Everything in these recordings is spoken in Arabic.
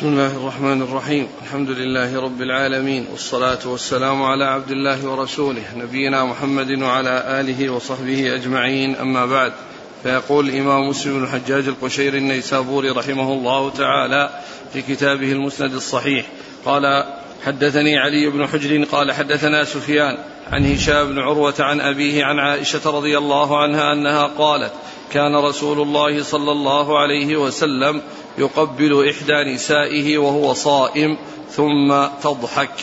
بسم الله الرحمن الرحيم. الحمد لله رب العالمين والصلاة والسلام على عبد الله ورسوله نبينا محمد وعلى آله وصحبه أجمعين. أما بعد فيقول الإمام مسلم بن الحجاج القشيري النيسابوري رحمه الله تعالى في كتابه المسند الصحيح قال حدثني علي بن حجر قال حدثنا سفيان عن هشام بن عروة عن أبيه عن عائشة رضي الله عنها أنها قالت كان رسول الله صلى الله عليه وسلم يقبل إحدى نسائه وهو صائم ثم تضحك.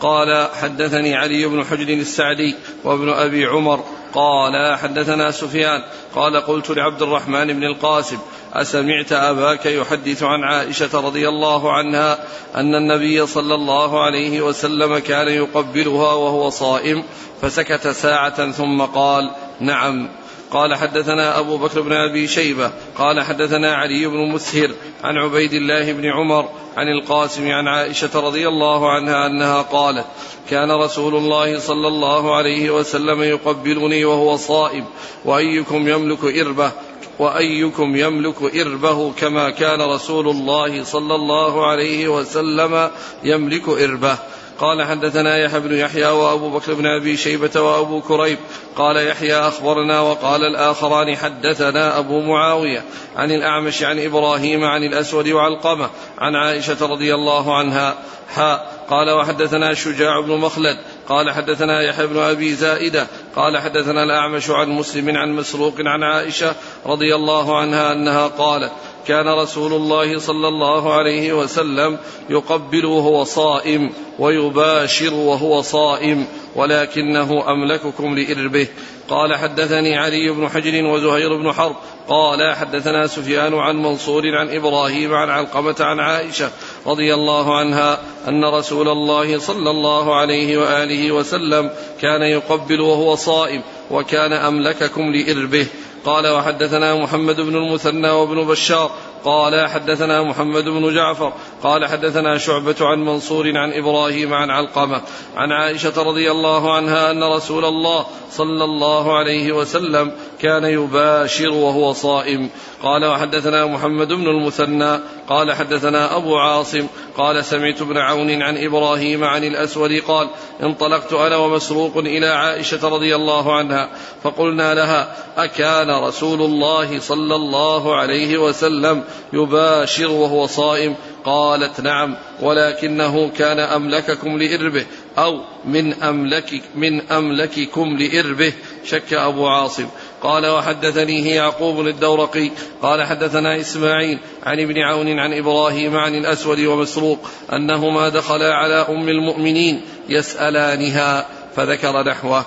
قال حدثني علي بن حجر السعدي وابن أبي عمر. قال حدثنا سفيان. قال قلت لعبد الرحمن بن القاسم أسمعت أباك يحدث عن عائشة رضي الله عنها أن النبي صلى الله عليه وسلم كان يقبلها وهو صائم فسكت ساعة ثم قال نعم. قال حدثنا أبو بكر بن أبي شيبة قال حدثنا علي بن مسهر عن عبيد الله بن عمر عن القاسم عن عائشة رضي الله عنها أنها قالت كان رسول الله صلى الله عليه وسلم يقبلني وهو صائم وأيكم يملك إربه وأيكم يملك إربه كما كان رسول الله صلى الله عليه وسلم يملك إربه. قال حدثنا يحيى بن يحيى وابو بكر بن ابي شيبه وابو كريب قال يحيى اخبرنا وقال الاخران حدثنا ابو معاويه عن الاعمش عن إبراهيم عن الاسود وعلقمه عن عائشه رضي الله عنها حاء قال وحدثنا شجاع بن مخلد قال حدثنا يحيى بن ابي زائده قال حدثنا الاعمش عن مسلم عن مسروق عن عائشه رضي الله عنها انها قالت كان رسول الله صلى الله عليه وسلم يقبل وهو صائم ويباشر وهو صائم ولكنه أملككم لإربه. قال حدثني علي بن حجر وزهير بن حرب. قال حدثنا سفيان عن منصور عن إبراهيم عن علقمة عن عائشة رضي الله عنها أن رسول الله صلى الله عليه وآله وسلم كان يقبل وهو صائم وكان أملككم لإربه. قال وحدثنا محمد بن المثنى وابن بشار قال حدثنا محمد بن جعفر قال حدثنا شعبة عن منصور عن إبراهيم عن علقمة عن عائشة رضي الله عنها أن رسول الله صلى الله عليه وسلم كان يباشر وهو صائم. قال وحدثنا محمد بن المثنى قال حدثنا أبو عاصم قال سمعت ابن عون عن إبراهيم عن الأسود قال انطلقت أنا ومسروق إلى عائشة رضي الله عنها فقلنا لها أكان رسول الله صلى الله عليه وسلم يباشر وهو صائم قالت نعم ولكنه كان أملككم لإربه أو من أملك من أملككم لإربه شك أبو عاصم قال وحدثنيه يعقوب الدورقي قال حدثنا إسماعيل عن ابن عون عن إبراهيم عن الأسود ومسروق أنهما دخلا على أم المؤمنين يسألانها فذكر نحوه.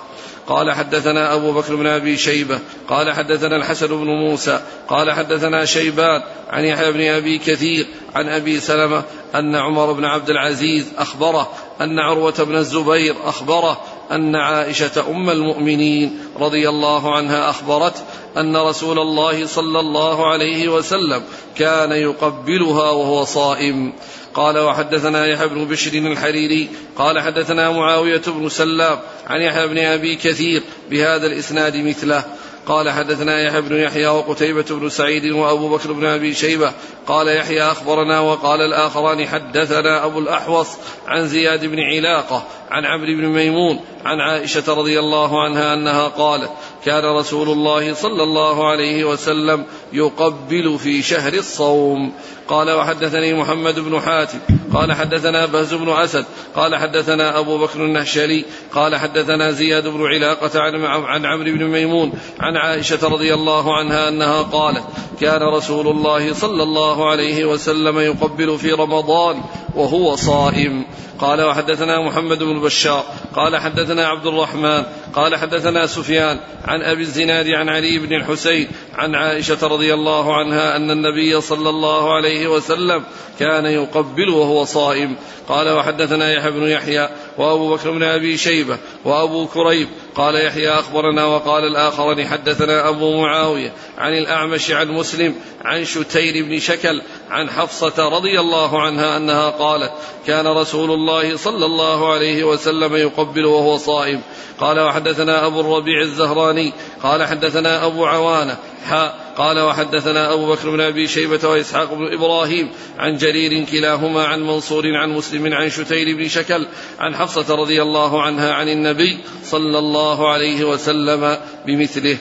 قال حدثنا أبو بكر بن أبي شيبة قال حدثنا الحسن بن موسى قال حدثنا شيبان عن يحيى بن أبي كثير عن أبي سلمة أن عمر بن عبد العزيز أخبره أن عروة بن الزبير أخبره أن عائشة أم المؤمنين رضي الله عنها أخبرت أن رسول الله صلى الله عليه وسلم كان يقبلها وهو صائم. قال وحدثنا يحيى بن بشر الحريري قال حدثنا معاوية بن سلام عن يحيى بن أبي كثير بهذا الإسناد مثله. قال حدثنا يحيى بن يحيى وقتيبة بن سعيد وأبو بكر بن أبي شيبة قال يحيى أخبرنا وقال الآخران حدثنا أبو الأحوص عن زياد بن علاقة عن عمرو بن ميمون عن عائشة رضي الله عنها أنها قالت كان رسول الله صلى الله عليه وسلم يقبل في شهر الصوم. قال وحدثني محمد بن حاتم. قال حدثنا بهز بن أسد. قال حدثنا أبو بكر النهشلي قال حدثنا زياد بن علاقة عن, عمرو بن ميمون. عن عائشة رضي الله عنها أنها قالت كان رسول الله صلى الله عليه وسلم يقبل في رمضان وهو صائم. قال وحدثنا محمد بن بشار قال حدثنا عبد الرحمن قال حدثنا سفيان عن أبي الزناد عن علي بن الحسين عن عائشة رضي الله عنها أن النبي صلى الله عليه وسلم كان يقبل وهو صائم. قال وحدثنا يحيى بن يحيى وأبو بكر بن أبي شيبة وأبو كريب قال يحيى أخبرنا وقال الآخران حدثنا أبو معاوية عن الأعمش عن مسلم عن شتير بن شكل عن حفصة رضي الله عنها أنها قالت كان رسول الله صلى الله عليه وسلم يقبل وهو صائم. قال وحدثنا أبو الربيع الزهراني. قال حدثنا أبو عوانة. حاء قال وحدثنا أبو بكر بن أبي شيبة وإسحاق بن إبراهيم عن جرير كلاهما عن منصور عن مسلم عن شتير بن شكل عن حفصة رضي الله عنها عن النبي صلى الله عليه وسلم بمثله.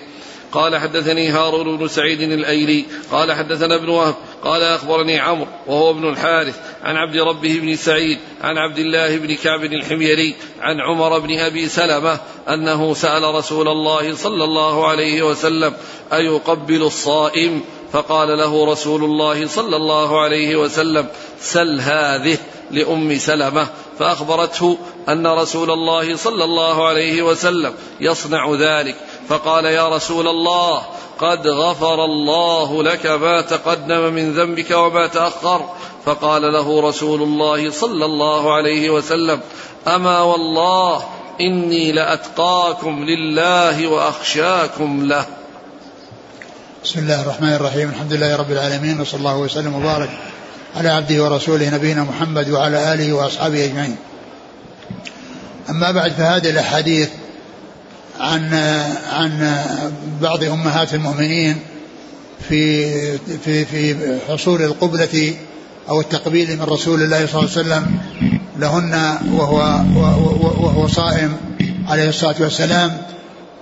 قال حدثني هارون بن سعيد الأيلي قال حدثنا ابن وهب قال أخبرني عمرو وهو ابن الحارث عن عبد ربه بن سعيد عن عبد الله بن كعب الحميري عن عمر بن أبي سلمة أنه سأل رسول الله صلى الله عليه وسلم أيقبل الصائم؟ فقال له رسول الله صلى الله عليه وسلم سل هذه لأم سلمة. فأخبرته أن رسول الله صلى الله عليه وسلم يصنع ذلك. فقال يا رسول الله قد غفر الله لك ما تقدم من ذنبك وما تأخر. فقال له رسول الله صلى الله عليه وسلم أما والله إني لأتقاكم لله وأخشاكم له. بسم الله الرحمن الرحيم الحمد لله رب العالمين وصلى الله وسلم وبارك على عبده ورسوله نبينا محمد وعلى آله وأصحابه أجمعين. أما بعد فهذه الأحاديث عن عن بعض أمهات المؤمنين في في في حصول القبلة أو التقبيل من رسول الله صلى الله عليه وسلم لهن وهو وهو صائم عليه الصلاة والسلام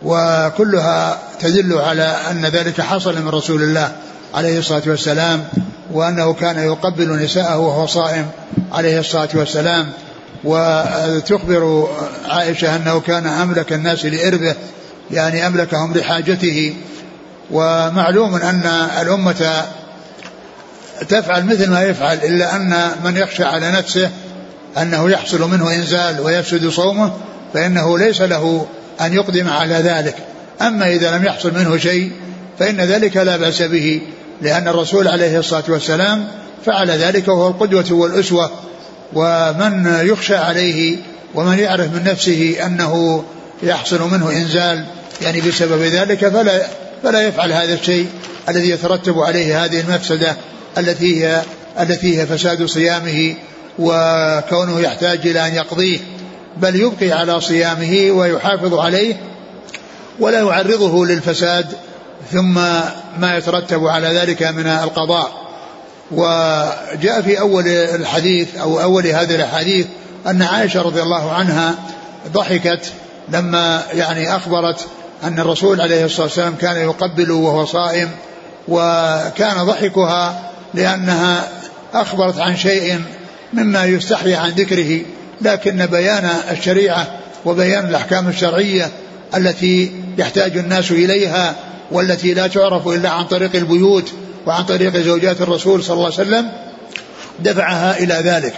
وكلها تدل على أن ذلك حصل من رسول الله عليه الصلاة والسلام وأنه كان يقبل نساءه وهو صائم عليه الصلاة والسلام. وتخبر عائشة أنه كان أملك الناس لإربه يعني أملكهم لحاجته. ومعلوم أن الأمة تفعل مثل ما يفعل إلا أن من يخشى على نفسه أنه يحصل منه إنزال ويفسد صومه فإنه ليس له أن يقدم على ذلك. أما إذا لم يحصل منه شيء فإن ذلك لا بأس به لأن الرسول عليه الصلاة والسلام فعل ذلك وهو القدوة والأسوة. ومن يخشى عليه ومن يعرف من نفسه أنه يحصل منه إنزال يعني بسبب ذلك فلا فلا يفعل هذا الشيء الذي يترتب عليه هذه المفسدة التي هي التي هي فساد صيامه وكونه يحتاج إلى أن يقضيه بل يبقي على صيامه ويحافظ عليه ولا يعرضه للفساد ثم ما يترتب على ذلك من القضاء. وجاء في أول الحديث أو أول هذه الأحاديث أن عائشة رضي الله عنها ضحكت لما يعني أخبرت أن الرسول عليه الصلاة والسلام كان يقبل وهو صائم وكان ضحكها لأنها أخبرت عن شيء مما يستحي عن ذكره لكن بيان الشريعة وبيان الأحكام الشرعية التي يحتاج الناس إليها والتي لا تعرف إلا عن طريق البيوت وعن طريق زوجات الرسول صلى الله عليه وسلم دفعها إلى ذلك.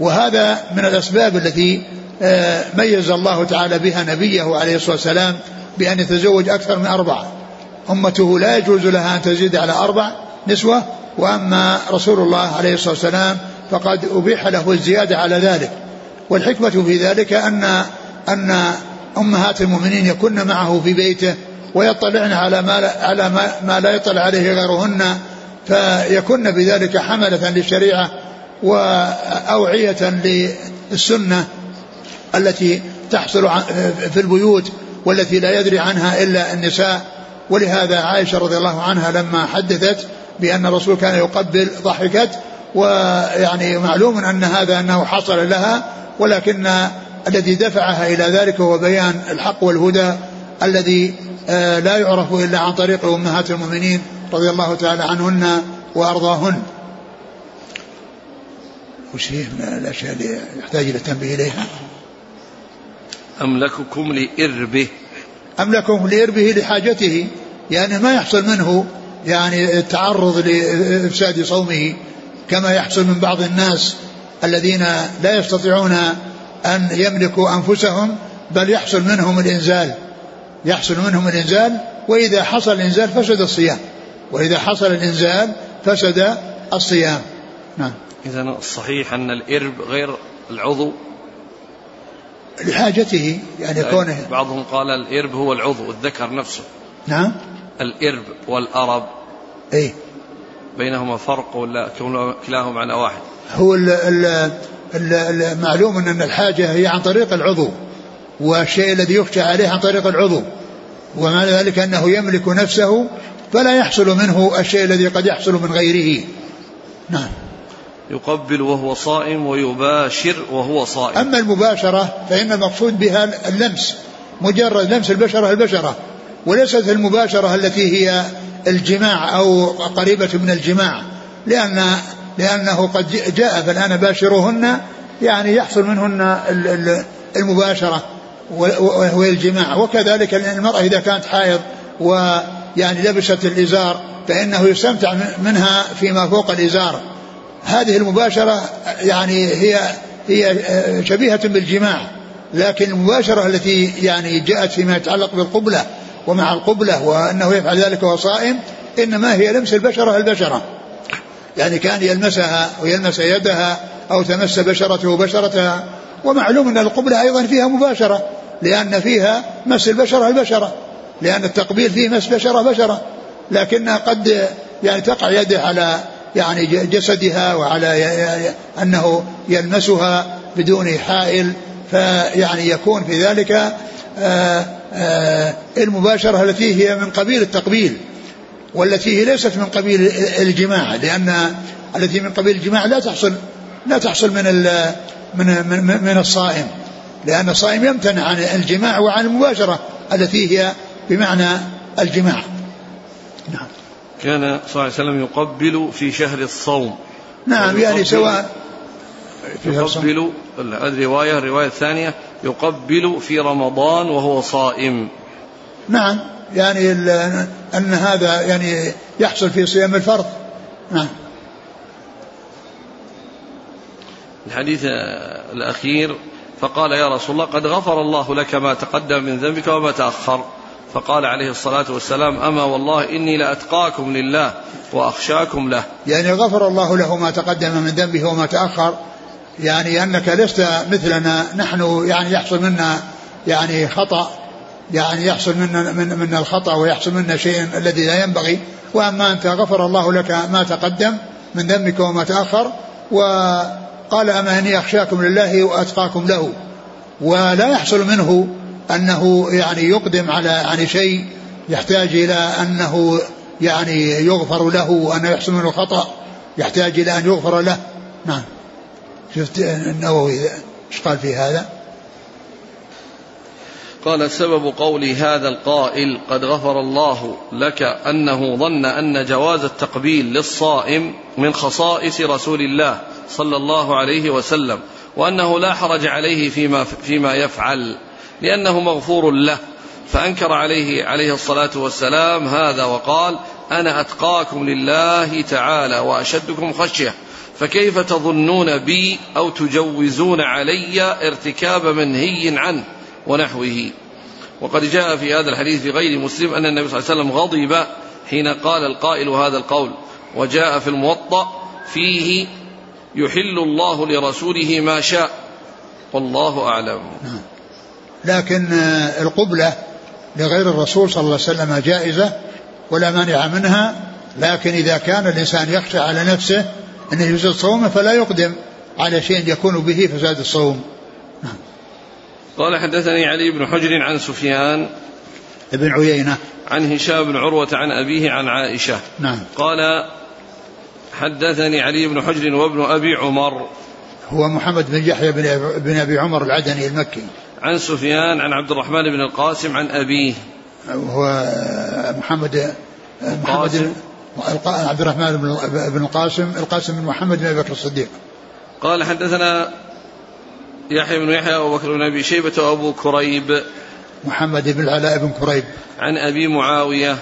وهذا من الأسباب التي آه، ميز الله تعالى بها نبيه عليه الصلاة والسلام بأن يتزوج أكثر من أربعة. أمته لا يجوز لها أن تزيد على أربع نسوة وأما رسول الله عليه الصلاة والسلام فقد أبيح له الزيادة على ذلك. والحكمة في ذلك أن أن أمهات المؤمنين يكن معه في بيته ويطلعن على ما على ما, ما لا يطلع عليه غيرهن فيكن بذلك حملة للشريعة وأوعية للسنة التي تحصل في البيوت والتي لا يدري عنها إلا النساء. ولهذا عائشة رضي الله عنها لما حدثت بأن الرسول كان يقبل ضحكت ويعني معلوم أن هذا أنه حصل لها ولكن الذي دفعها إلى ذلك هو بيان الحق والهدى الذي آه، لا يعرف إلا عن طريق أمهات المؤمنين. رضي الله تعالى عنهن وأرضاهن. وش هي من الأشياء اللي يحتاج إلى التنبيه إليها. أملككم لإربه. أملككم لإربه لحاجته يعني ما يحصل منه يعني التعرض لإفساد صومه كما يحصل من بعض الناس الذين لا يستطيعون أن يملكوا أنفسهم بل يحصل منهم الإنزال. يحصل منهم الإنزال وإذا حصل الإنزال فسد الصيام. وإذا حصل الإنزال فسد الصيام. نعم. إذا الصحيح أن الإرب غير العضو. لحاجته يعني, كونه. بعضهم قال الإرب هو العضو الذكر نفسه. نعم. الإرب والأرب. إيه بينهما فرق ولا كلاهما معنى واحد؟ هو المعلوم أن الحاجة هي عن طريق العضو والشيء الذي يخشى عليه عن طريق العضو. ومعنى ذلك أنه يملك نفسه فلا يحصل منه الشيء الذي قد يحصل من غيره. نعم. يقبل وهو صائم ويباشر وهو صائم. أما المباشرة فإن المقصود بها اللمس مجرد لمس البشرة البشرة وليست المباشرة التي هي الجماع أو قريبة من الجماع لأن لأنه قد جاء فالآن باشروهن يعني يحصل منهن المباشرة وهو الجماع. وكذلك المرأة إذا كانت حائض ويعني لبست الإزار فإنه يستمتع منها فيما فوق الإزار. هذه المباشرة يعني هي هي شبيهة بالجماع لكن المباشرة التي يعني جاءت فيما يتعلق بالقبلة ومع القبلة وأنه يفعل ذلك وهو صائم إنما هي لمس البشرة البشرة. يعني كان يلمسها ويلمس يدها أو تمس بشرته بشرتها ومعلوم أن القبلة أيضا فيها مباشرة لأن فيها مس البشرة البشرة. لأن التقبيل فيه مس بشرة بشرة لكنها قد يعني تقع يده على يعني جسدها وعلى أنه يلمسها بدون حائل فيعني يكون في ذلك آه، آه، المباشرة التي هي من قبيل التقبيل والتي هي ليست من قبيل الجماع لأن التي من قبيل الجماع لا تحصل لا تحصل من من من, من الصائم لأن الصائم يمتنع عن الجماع وعن المباشرة التي هي بمعنى الجماع. نعم. كان صلى الله عليه وسلم يقبل في شهر الصوم. نعم يعني سواء يقبل الرواية الرواية الثانية يقبل في رمضان وهو صائم. نعم يعني أن هذا يعني يحصل في صيام الفرض. نعم. الحديث الأخير فقال يا رسول الله قد غفر الله لك ما تقدم من ذنبك وما تأخر. فقال عليه الصلاة والسلام أما والله إني لأتقاكم لله وأخشاكم له. يعني غفر الله له ما تقدم من ذنبه وما تأخر يعني أنك لست مثلنا نحن يعني يحصل منا يعني خطأ يعني يحصل منا من, من الخطأ ويحصل منا شيء الذي لا ينبغي. وأما أنت غفر الله لك ما تقدم من ذنبك وما تأخر وقال أما إني أخشاكم لله وأتقاكم له. ولا يحصل منه أنه يعني يقدم على يعني شيء يحتاج إلى أنه يعني يغفر له وأنه يحصل منه خطأ يحتاج إلى أن يغفر له. نعم. شفت النووي إيش قال في هذا؟ قال سبب قول هذا القائل قد غفر الله لك أنه ظن أن جواز التقبيل للصائم من خصائص رسول الله صلى الله عليه وسلم وأنه لا حرج عليه فيما فيما يفعل. لأنه مغفور له. فأنكر عليه عليه الصلاة والسلام هذا وقال أنا أتقاكم لله تعالى وأشدكم خشية. فكيف تظنون بي أو تجوزون علي ارتكاب منهي عنه ونحوه؟ وقد جاء في هذا الحديث في غير مسلم أن النبي صلى الله عليه وسلم غضب حين قال القائل هذا القول. وجاء في الموطأ فيه يحل الله لرسوله ما شاء. والله أعلم. نعم. لكن القبلة لغير الرسول صلى الله عليه وسلم جائزة ولا مانع منها لكن إذا كان الإنسان يخشى على نفسه أنه يفسد صومه فلا يقدم على شيء يكون به فساد الصوم. نعم. قال حدثني علي بن حجر عن سفيان بن عيينة. عن هشام بن عروة عن أبيه عن عائشة. نعم. قال حدثني علي بن حجر وابن أبي عمر. هو محمد بن يحيى بن, بن أبي عمر العدني المكي. عن سفيان عن عبد الرحمن بن القاسم عن أبيه. هو محمد محمد عبد الرحمن بن القاسم القاسم بن محمد بن أبي بكر الصديق. قال حدثنا يحيى بن يحيى وابو بكر بن أبي شيبة وأبو كريب. محمد بن العلاء بن كريب. عن أبي معاوية.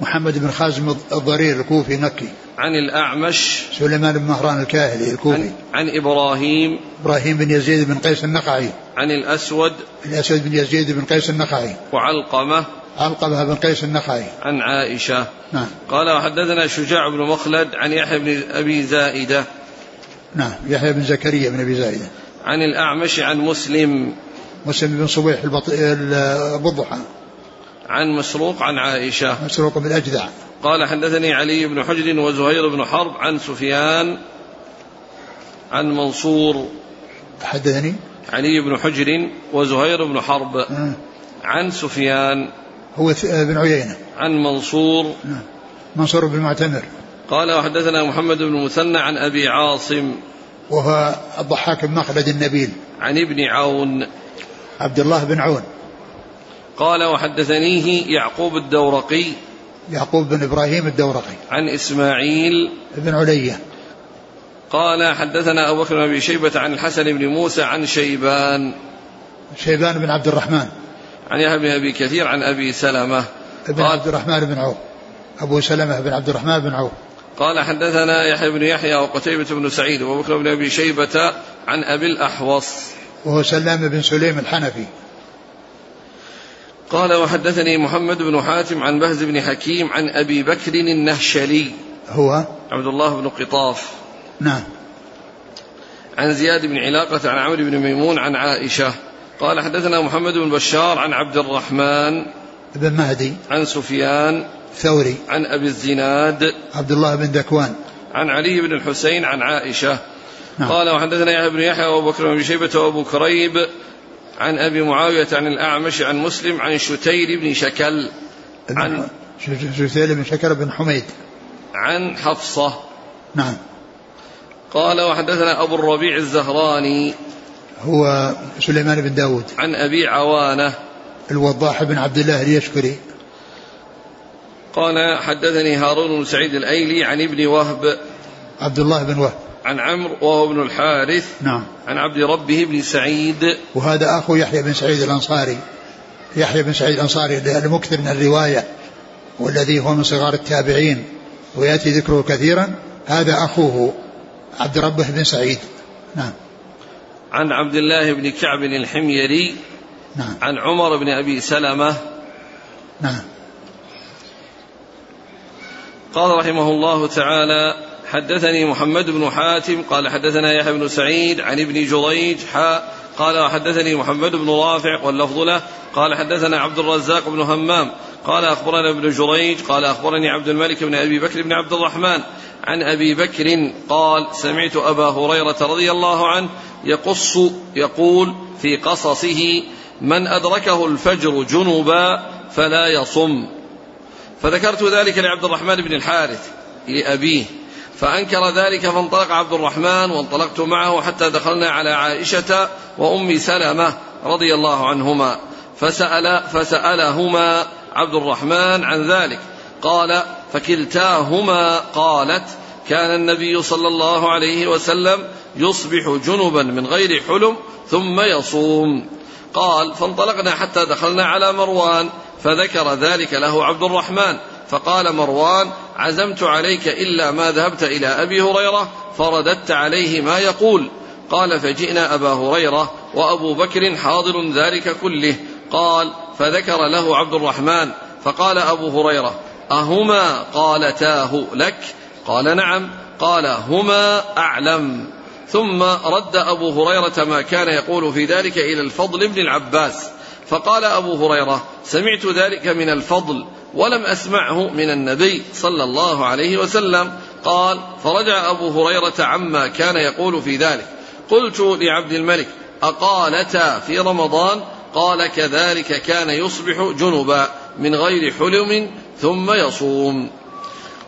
محمد بن خازم الضرير الكوفي مكي. عن الأعمش. سليمان بن مهران الكاهلي الكوفي. عن, عن إبراهيم. إبراهيم بن يزيد بن قيس النقعي عن الأسود. الأسود بن يزيد بن قيس النقعي وعلقمة. علقمة بن قيس النخعي. عن عائشة. نعم. قال وحدثنا شجاع بن مخلد عن يحيى بن أبي زائدة. نعم. يحيى بن زكريا بن أبي زائدة. عن الأعمش عن مسلم. مسلم بن صبيح البضحى عن مسروق عن عائشة. مسروق بن أجدع قال حدثني علي بن حجر وزهير بن حرب عن سفيان عن منصور. حدثني. علي بن حجر وزهير بن حرب آه. عن سفيان. هو بن عيينة. عن منصور. نعم. منصور بن معتمر قال وحدثنا محمد بن المثنى عن أبي عاصم. وهو الضحاك بن مخلد النبيل. عن ابن عون. عبد الله بن عون. قال وحدثنيه يعقوب الدورقي يعقوب بن إبراهيم الدورقي عن إسماعيل بن علية. قال حدثنا أبو بكر بن أبي شيبة عن الحسن بن موسى عن شيبان. شيبان بن عبد الرحمن. عن يحيى بن أبي كثير عن أبي سلمة. بن عبد الرحمن بن عوف. أبو سلمة بن عبد الرحمن بن عوف. قال حدثنا يحيى بن يحيى وقتيبة بن سعيد وأبو بكر بن أبي شيبة عن أبي الأحوص. وهو سلام بن سليم الحنفي. قال وحدثني محمد بن حاتم عن بهز بن حكيم عن أبي بكر النهشلي. هو؟ عبد الله بن قطاف. نعم. عن زياد بن علاقة عن عمرو بن ميمون عن عائشة. قال حدثنا محمد بن بشار عن عبد الرحمن بن مهدي. عن سفيان ثوري عن أبي الزناد. عبد الله بن دكوان. عن علي بن الحسين عن عائشة. نعم. قال وحدثنا يحيى بن يحيى وأبو بكر بن شيبة وأبو كريب عن أبي معاوية عن الأعمش عن مسلم عن شتير بن شكل عن شتير بن شكل بن حميد. عن حفصة. نعم. قال وحدثنا أبو الربيع الزهراني هو سليمان بن داود. عن أبي عوانة. الوضاح بن عبد الله اليشكري. قال حدثني هارون بن سعيد الأيلي عن ابن وهب. عبد الله بن وهب. عن عمرو وهو ابن الحارث. نعم. عن عبد ربه بن سعيد. وهذا أخو يحيى بن سعيد الأنصاري. يحيى بن سعيد الأنصاري المكثر من الرواية والذي هو من صغار التابعين ويأتي ذكره كثيرا. هذا أخوه عبد ربه بن سعيد. نعم. عن عبد الله بن كعب الحميري. نعم. عن عمر بن أبي سلمة. نعم. قال رحمه الله تعالى حدثني محمد بن حاتم قال حدثنا يحيى بن سعيد عن ابن جريج حاء قال حدثني محمد بن رافع واللفظ له قال حدثنا عبد الرزاق بن همام قال أخبرنا ابن جريج قال أخبرني عبد الملك بن أبي بكر بن عبد الرحمن عن أبي بكر قال سمعت أبا هريرة رضي الله عنه يقص يقول في قصصه من أدركه الفجر جنبا فلا يصم فذكرت ذلك لعبد الرحمن بن الحارث لأبيه فأنكر ذلك فانطلق عبد الرحمن وانطلقت معه حتى دخلنا على عائشة وأم سلمة رضي الله عنهما. فسأل فسألهما عبد الرحمن عن ذلك. قال فكلتاهما قالت كان النبي صلى الله عليه وسلم يصبح جنبا من غير حلم ثم يصوم. قال فانطلقنا حتى دخلنا على مروان فذكر ذلك له عبد الرحمن. فقال مروان عزمت عليك إلا ما ذهبت إلى أبي هريرة فرددت عليه ما يقول. قال فجئنا أبا هريرة وأبو بكر حاضر ذلك كله. قال فذكر له عبد الرحمن. فقال أبو هريرة أهما قالتاه لك؟ قال نعم. قال هما أعلم. ثم رد أبو هريرة ما كان يقول في ذلك إلى الفضل بن العباس. فقال أبو هريرة سمعت ذلك من الفضل. ولم أسمعه من النبي صلى الله عليه وسلم. قال فرجع أبو هريرة عما كان يقول في ذلك. قلت لعبد الملك أقالتا في رمضان؟ قال كذلك كان يصبح جنبا من غير حلم ثم يصوم.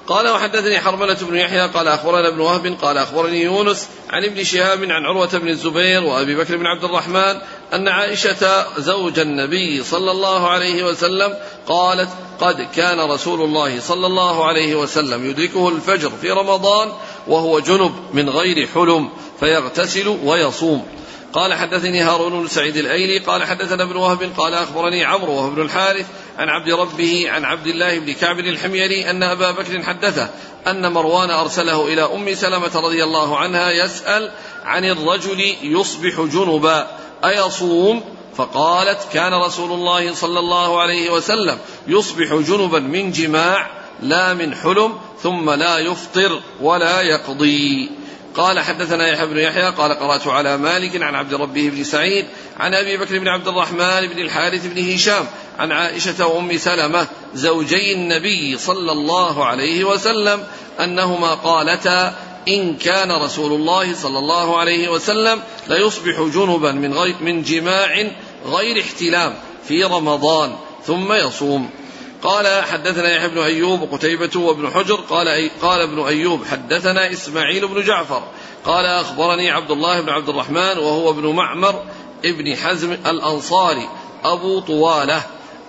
قال وحدثني حرملة بن يحيى قال أخبرنا ابن وهب قال أخبرني يونس عن ابن شهاب عن عروة بن الزبير وأبي بكر بن عبد الرحمن أن عائشة زوج النبي صلى الله عليه وسلم قالت قد كان رسول الله صلى الله عليه وسلم يدركه الفجر في رمضان وهو جنب من غير حلم فيغتسل ويصوم. قال حدثني هارون بن سعيد الأيلي قال حدثنا ابن وهب قال أخبرني عمرو وهو ابن الحارث عن عبد ربه عن عبد الله بن كعب الحميري أن أبا بكر حدثه أن مروان أرسله إلى أم سلمة رضي الله عنها يسأل عن الرجل يصبح جنبا. أيصوم؟ فقالت كان رسول الله صلى الله عليه وسلم يصبح جنبا من جماع لا من حلم ثم لا يفطر ولا يقضي. قال حدثنا يحيى بن يحيى قال قرأت على مالك عن عبد ربه بن سعيد عن أبي بكر بن عبد الرحمن بن الحارث بن هشام عن عائشة وأم سلمة زوجي النبي صلى الله عليه وسلم أنهما قالتا إن كان رسول الله صلى الله عليه وسلم ليصبح جنبا من, غير من جماع غير احتلام في رمضان ثم يصوم. قال حدثنا يحيى بن أيوب وقتيبة وابن حجر قال أي قال ابن أيوب حدثنا إسماعيل بن جعفر قال أخبرني عبد الله بن عبد الرحمن وهو ابن معمر ابن حزم الأنصاري أبو طوالة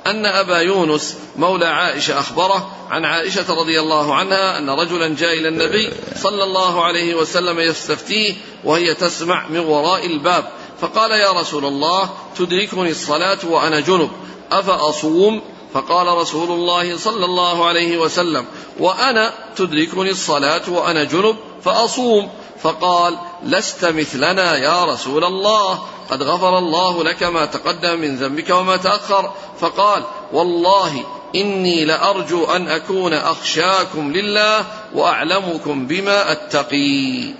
أن أبا يونس مولى عائشة أخبره عن عائشة رضي الله عنها أن رجلا جاء إلى النبي صلى الله عليه وسلم يستفتيه وهي تسمع من وراء الباب فقال يا رسول الله تدركني الصلاة وأنا جنب أفأصوم؟ فقال رسول الله صلى الله عليه وسلم وأنا تدركني الصلاة وأنا جنب فأصوم. فقال لست مثلنا يا رسول الله. قد غفر الله لك ما تقدم من ذنبك وما تأخر. فقال والله إني لأرجو أن أكون أخشاكم لله وأعلمكم بما أتقي.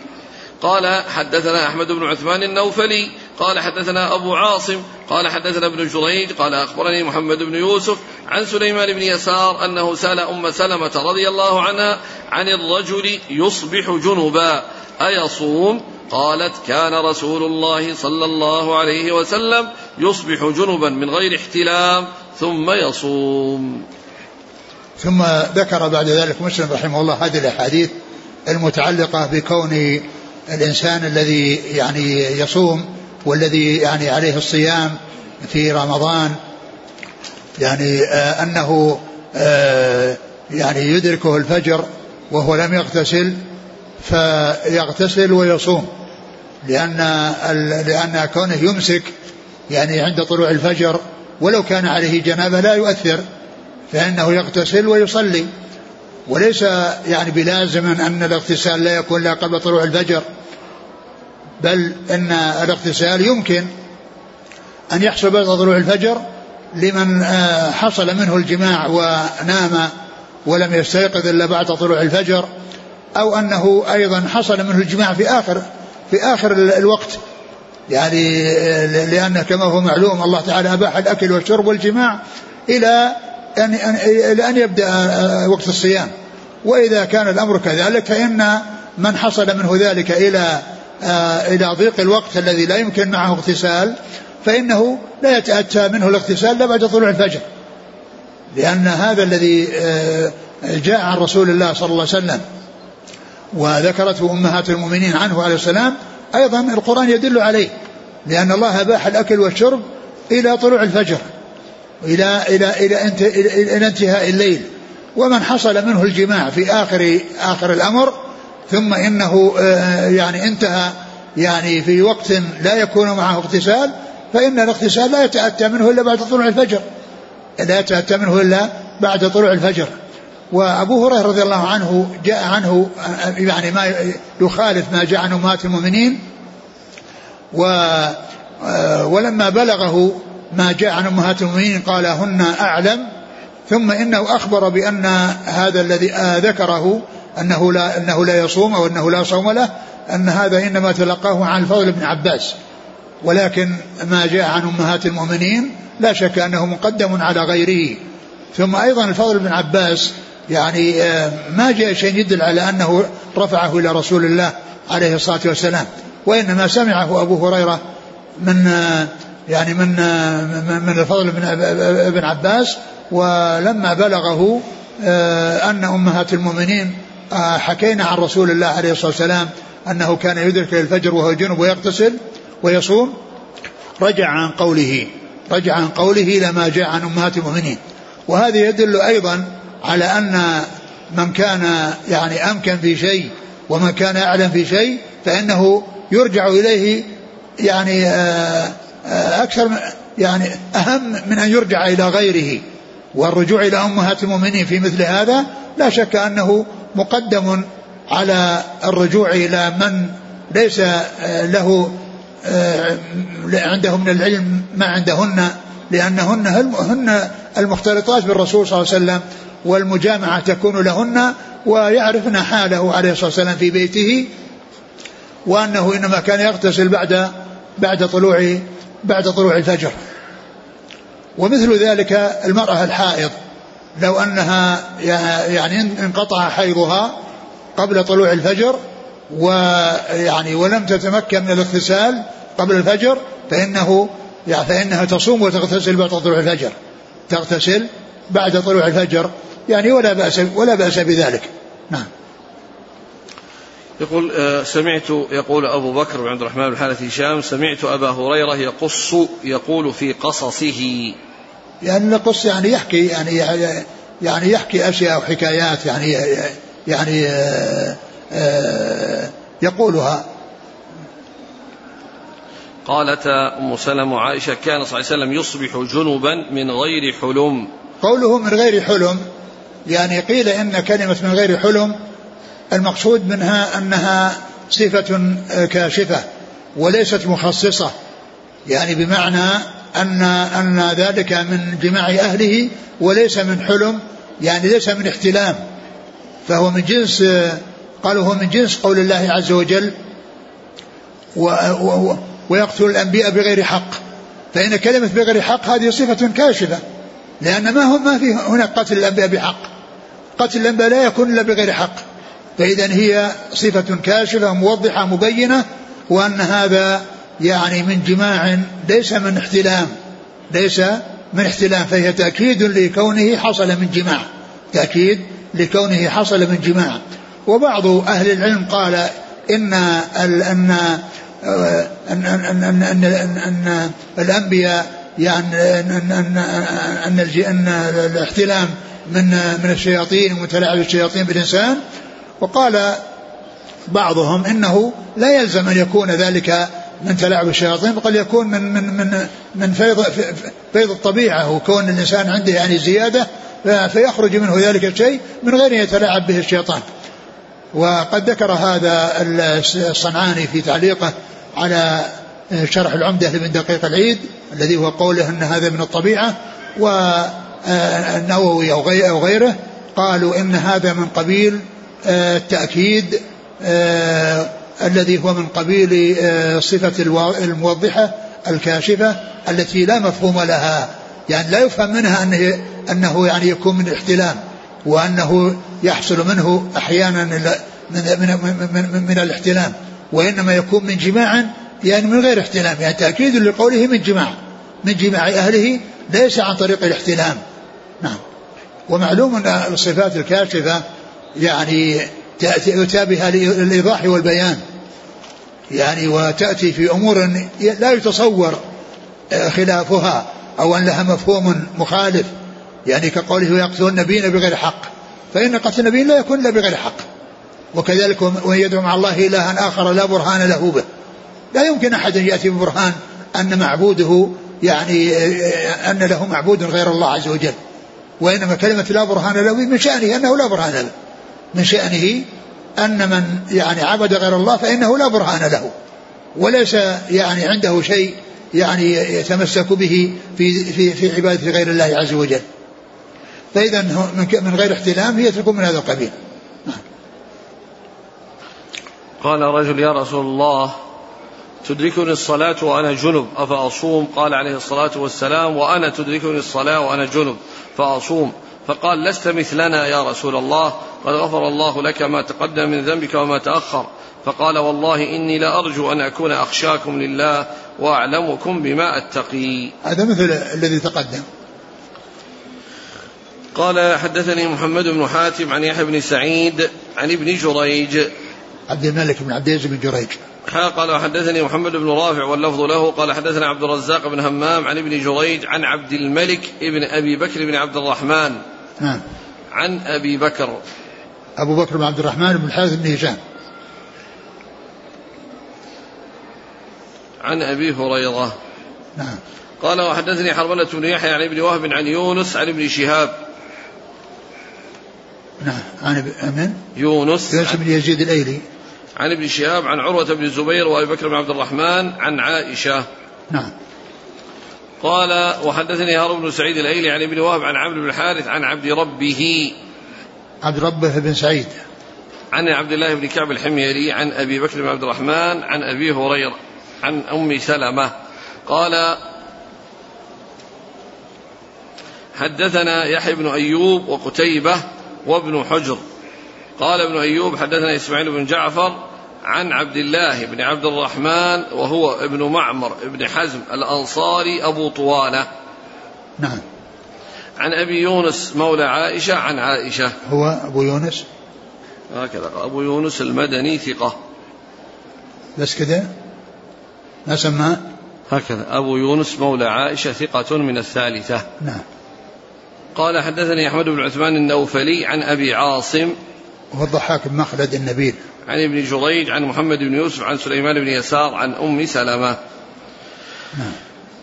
قال حدثنا أحمد بن عثمان النوفلي. قال حدثنا أبو عاصم. قال حدثنا ابن جريج. قال أخبرني محمد بن يوسف عن سليمان بن يسار أنه سأل أم سلمة رضي الله عنها عن الرجل يصبح جنبا أيصوم؟ قالت كان رسول الله صلى الله عليه وسلم يصبح جنبا من غير احتلام ثم يصوم. ثم ذكر بعد ذلك مسلم رحمه الله هذه الأحاديث المتعلقة بكون الإنسان الذي يعني يصوم والذي يعني عليه الصيام في رمضان. يعني آه أنه آه يعني يدركه الفجر وهو لم يغتسل فيغتسل ويصوم. لأن لأن كونه يمسك يعني عند طلوع الفجر ولو كان عليه جنابة لا يؤثر فإنه يغتسل ويصلي. وليس يعني بلازم أن الاغتسال لا يكون لا قبل طلوع الفجر بل أن الاغتسال يمكن أن يحصل بعد طلوع الفجر لمن آه، حصل منه الجماع ونام ولم يستيقظ إلا بعد طلوع الفجر أو أنه أيضا حصل منه الجماع في آخر في آخر الوقت. يعني لأن كما هو معلوم الله تعالى أباح الأكل والشرب والجماع إلى أن إلى أن يبدأ وقت الصيام. وإذا كان الأمر كذلك فإن من حصل منه ذلك إلى إلى ضيق الوقت الذي لا يمكن معه اغتسال فإنه لا يتأتى منه الاغتسال إلا بعد طلوع الفجر. لأن هذا الذي جاء عن رسول الله صلى الله عليه وسلم. وذكرته أمهات المؤمنين عنه عليه السلام أيضا القرآن يدل عليه لأن الله أباح الأكل والشرب إلى طلوع الفجر إلى إلى إلى, انت إلى, إلى انتهاء الليل ومن حصل منه الجماع في آخر آخر الأمر ثم إنه آه، يعني انتهى يعني في وقت لا يكون معه اغتسال فإن الاغتسال لا يتأتى منه إلا بعد طلوع الفجر لا يتأتى منه إلا بعد طلوع الفجر. وأبو هريرة رضي الله عنه جاء عنه يعني ما يخالف ما جاء عن أمهات المؤمنين و ولما بلغه ما جاء عن أمهات المؤمنين قال هن أعلم. ثم إنه أخبر بأن هذا الذي ذكره أنه لا أنه لا يصوم أو أنه لا صوم له أن هذا إنما تلقاه عن الفضل بن عباس. ولكن ما جاء عن أمهات المؤمنين لا شك أنه مقدم على غيره. ثم أيضا الفضل بن عباس يعني آه، ما جاء شيء يدل على أنه رفعه إلى رسول الله عليه الصلاة والسلام وإنما سمعه أبو هريرة من آه، يعني من آه، من الفضل بن عباس ولما بلغه أن أمهات المؤمنين حكينا عن رسول الله عليه الصلاة والسلام أنه كان يدرك الفجر وهو جنب ويغتسل ويصوم رجع عن قوله رجع عن قوله لما جاء عن أمهات المؤمنين وهذا يدل أيضا على أن من كان يعني أمكن في شيء ومن كان أعلم في شيء فإنه يرجع إليه يعني آه، آه، أكثر يعني أهم من أن يرجع إلى غيره. والرجوع إلى أمهات المؤمنين في مثل هذا لا شك أنه مقدم على الرجوع إلى من ليس آه، له عنده من العلم ما عندهن لأنهن هن المختلطات بالرسول صلى الله عليه وسلم. والمجامعة تكون لهن ويعرفن حاله عليه الصلاة والسلام في بيته وأنه إنما كان يغتسل بعد بعد طلوع بعد طلوع الفجر. ومثل ذلك المرأة الحائض. لو أنها يعني انقطع حيضها قبل طلوع الفجر ويعني ولم تتمكن من الاغتسال قبل الفجر فإنه يعني فإنها تصوم وتغتسل بعد طلوع الفجر. تغتسل بعد طلوع الفجر. يعني ولا بأس ولا بأس بذلك. نعم. يقول آه، سمعت يقول أبو بكر بن عبد الرحمن بن حارث هشام سمعت أبا هريرة يقص يقول في قصصه. يعني القص يعني يحكي يعني يعني يحكي أشياء وحكايات يعني يعني آه، آه، يقولها. قالت أم سلمة وعائشة كان صلى الله عليه وسلم يصبح جنبا من غير حلم. قوله من غير حلم يعني قيل إن كلمة من غير حلم المقصود منها أنها صفة كاشفة وليست مخصصة. يعني بمعنى أن أن ذلك من جماع أهله وليس من حلم يعني ليس من احتلام. فهو من جنس قالوا هو من جنس قول الله عز وجل و و ويقتل الأنبياء بغير حق. فإن كلمة بغير حق هذه صفة كاشفة لأن ما هو ما في هنا قتل الأنبياء بحق. قتل الأنبياء لا يكون إلا بغير حق فإذا هي صفة كاشفة موضحة مبينة وأن هذا يعني من جماع ليس من احتلام ليس من احتلام فهي تأكيد لكونه حصل من جماع تأكيد لكونه حصل من جماع وبعض أهل العلم قال إن أن أن أن أن, أن, أن, أن الأنبياء يعني أن أن أن, أن الاحتلام من من الشياطين ومتلاعب الشياطين بالإنسان وقال بعضهم إنه لا يلزم أن يكون ذلك من تلاعب الشياطين بل يكون من من من من فيض فيض الطبيعة وكون الإنسان عنده يعني زيادة فيخرج منه ذلك الشيء من غير أن يتلاعب به الشيطان. وقد ذكر هذا الصنعاني في تعليقه على شرح العمدة لابن دقيق العيد الذي هو قوله إن هذا من الطبيعة والنووي أو غيره قالوا إن هذا من قبيل التأكيد آه، الذي هو من قبيل آه، صفة الموضحة الكاشفة التي لا مفهوم لها. يعني لا يفهم منها أنه, أنه يعني يكون من الاحتلام وأنه يحصل منه أحيانا من, من, من, من الاحتلام وإنما يكون من جماع يعني من غير احتلام. يعني تأكيد لقوله من جماع. من جماع أهله ليس عن طريق الاحتلام. ومعلوم أن الصفات الكاشفة يعني تأتي بها للإيضاح والبيان. يعني وتأتي في أمور لا يتصور خلافها أو أن لها مفهوم مخالف. يعني كقوله يقتل النبيين بغير حق. فإن قتل النبيين لا يكون إلا بغير حق. وكذلك ومن يدعو مع الله إلها آخر لا برهان له به. لا يمكن أحد يأتي ببرهان أن معبوده يعني أن له معبود غير الله عز وجل. وإنما كلمة لا برهان له من شأنه أنه لا برهان له. من شأنه أن من يعني عبد غير الله فإنه لا برهان له. وليس يعني عنده شيء يعني يتمسك به في في في عبادة غير الله عز وجل. فإذا من غير احتلام هي تكون من هذا القبيل. قال رجل يا رسول الله تدركني الصلاة وأنا جنب. أفأصوم؟ قال عليه الصلاة والسلام وأنا تدركني الصلاة وأنا جنب. فأصوم. فقال لست مثلنا يا رسول الله. قد غفر الله لك ما تقدم من ذنبك وما تأخر. فقال والله إني لأرجو أن أكون أخشاكم لله وأعلمكم بما أتقي. هذا مثل الذي تقدم. قال حدثني محمد بن حاتم عن يحيى بن سعيد عن ابن جريج عبد الملك بن عبد العزيز بن جريج. قال حدثني محمد بن رافع واللفظ له. قال حدثنا عبد الرزاق بن همام عن ابن جريج عن عبد الملك ابن أبي بكر بن عبد الرحمن. نعم. عن أبي بكر. أبو بكر بن عبد الرحمن بن الحارث بن هشام. عن أبي هريرة. نعم. قال وحدثني حرملة بن يحيى عن ابن وهب عن يونس عن ابن شهاب. نعم. عن من؟ يونس. يونس بن يزيد الأيلي. عن ابن شهاب عن عروة بن الزبير وأبي بكر بن عبد الرحمن عن عائشة. نعم. قال وحدثني هارون بن سعيد الأيلي عن ابن وهب عن عمرو بن الحارث عن عبد ربه. عبد ربه بن سعيد. عن عبد الله بن كعب الحميري عن أبي بكر بن عبد الرحمن عن أبي هريرة عن أم سلمة. قال حدثنا يحيى بن أيوب وقتيبة وابن حجر. قال ابن أيوب حدثنا إسماعيل بن جعفر عن عبد الله بن عبد الرحمن وهو ابن معمر بن حزم الأنصاري أبو طوالة نعم. عن أبي يونس مولى عائشة عن عائشة. هو أبو يونس؟ هكذا. أبو يونس المدني ثقة. بس كده ما سماه؟ هكذا. أبو يونس مولى عائشة ثقة من الثالثة. نعم. قال حدثني أحمد بن عثمان النوفلي عن أبي عاصم وهو الضحاك بن مخلد النبيل. عن ابن جريج عن محمد بن يوسف عن سليمان بن يسار عن أم سلمة. نعم.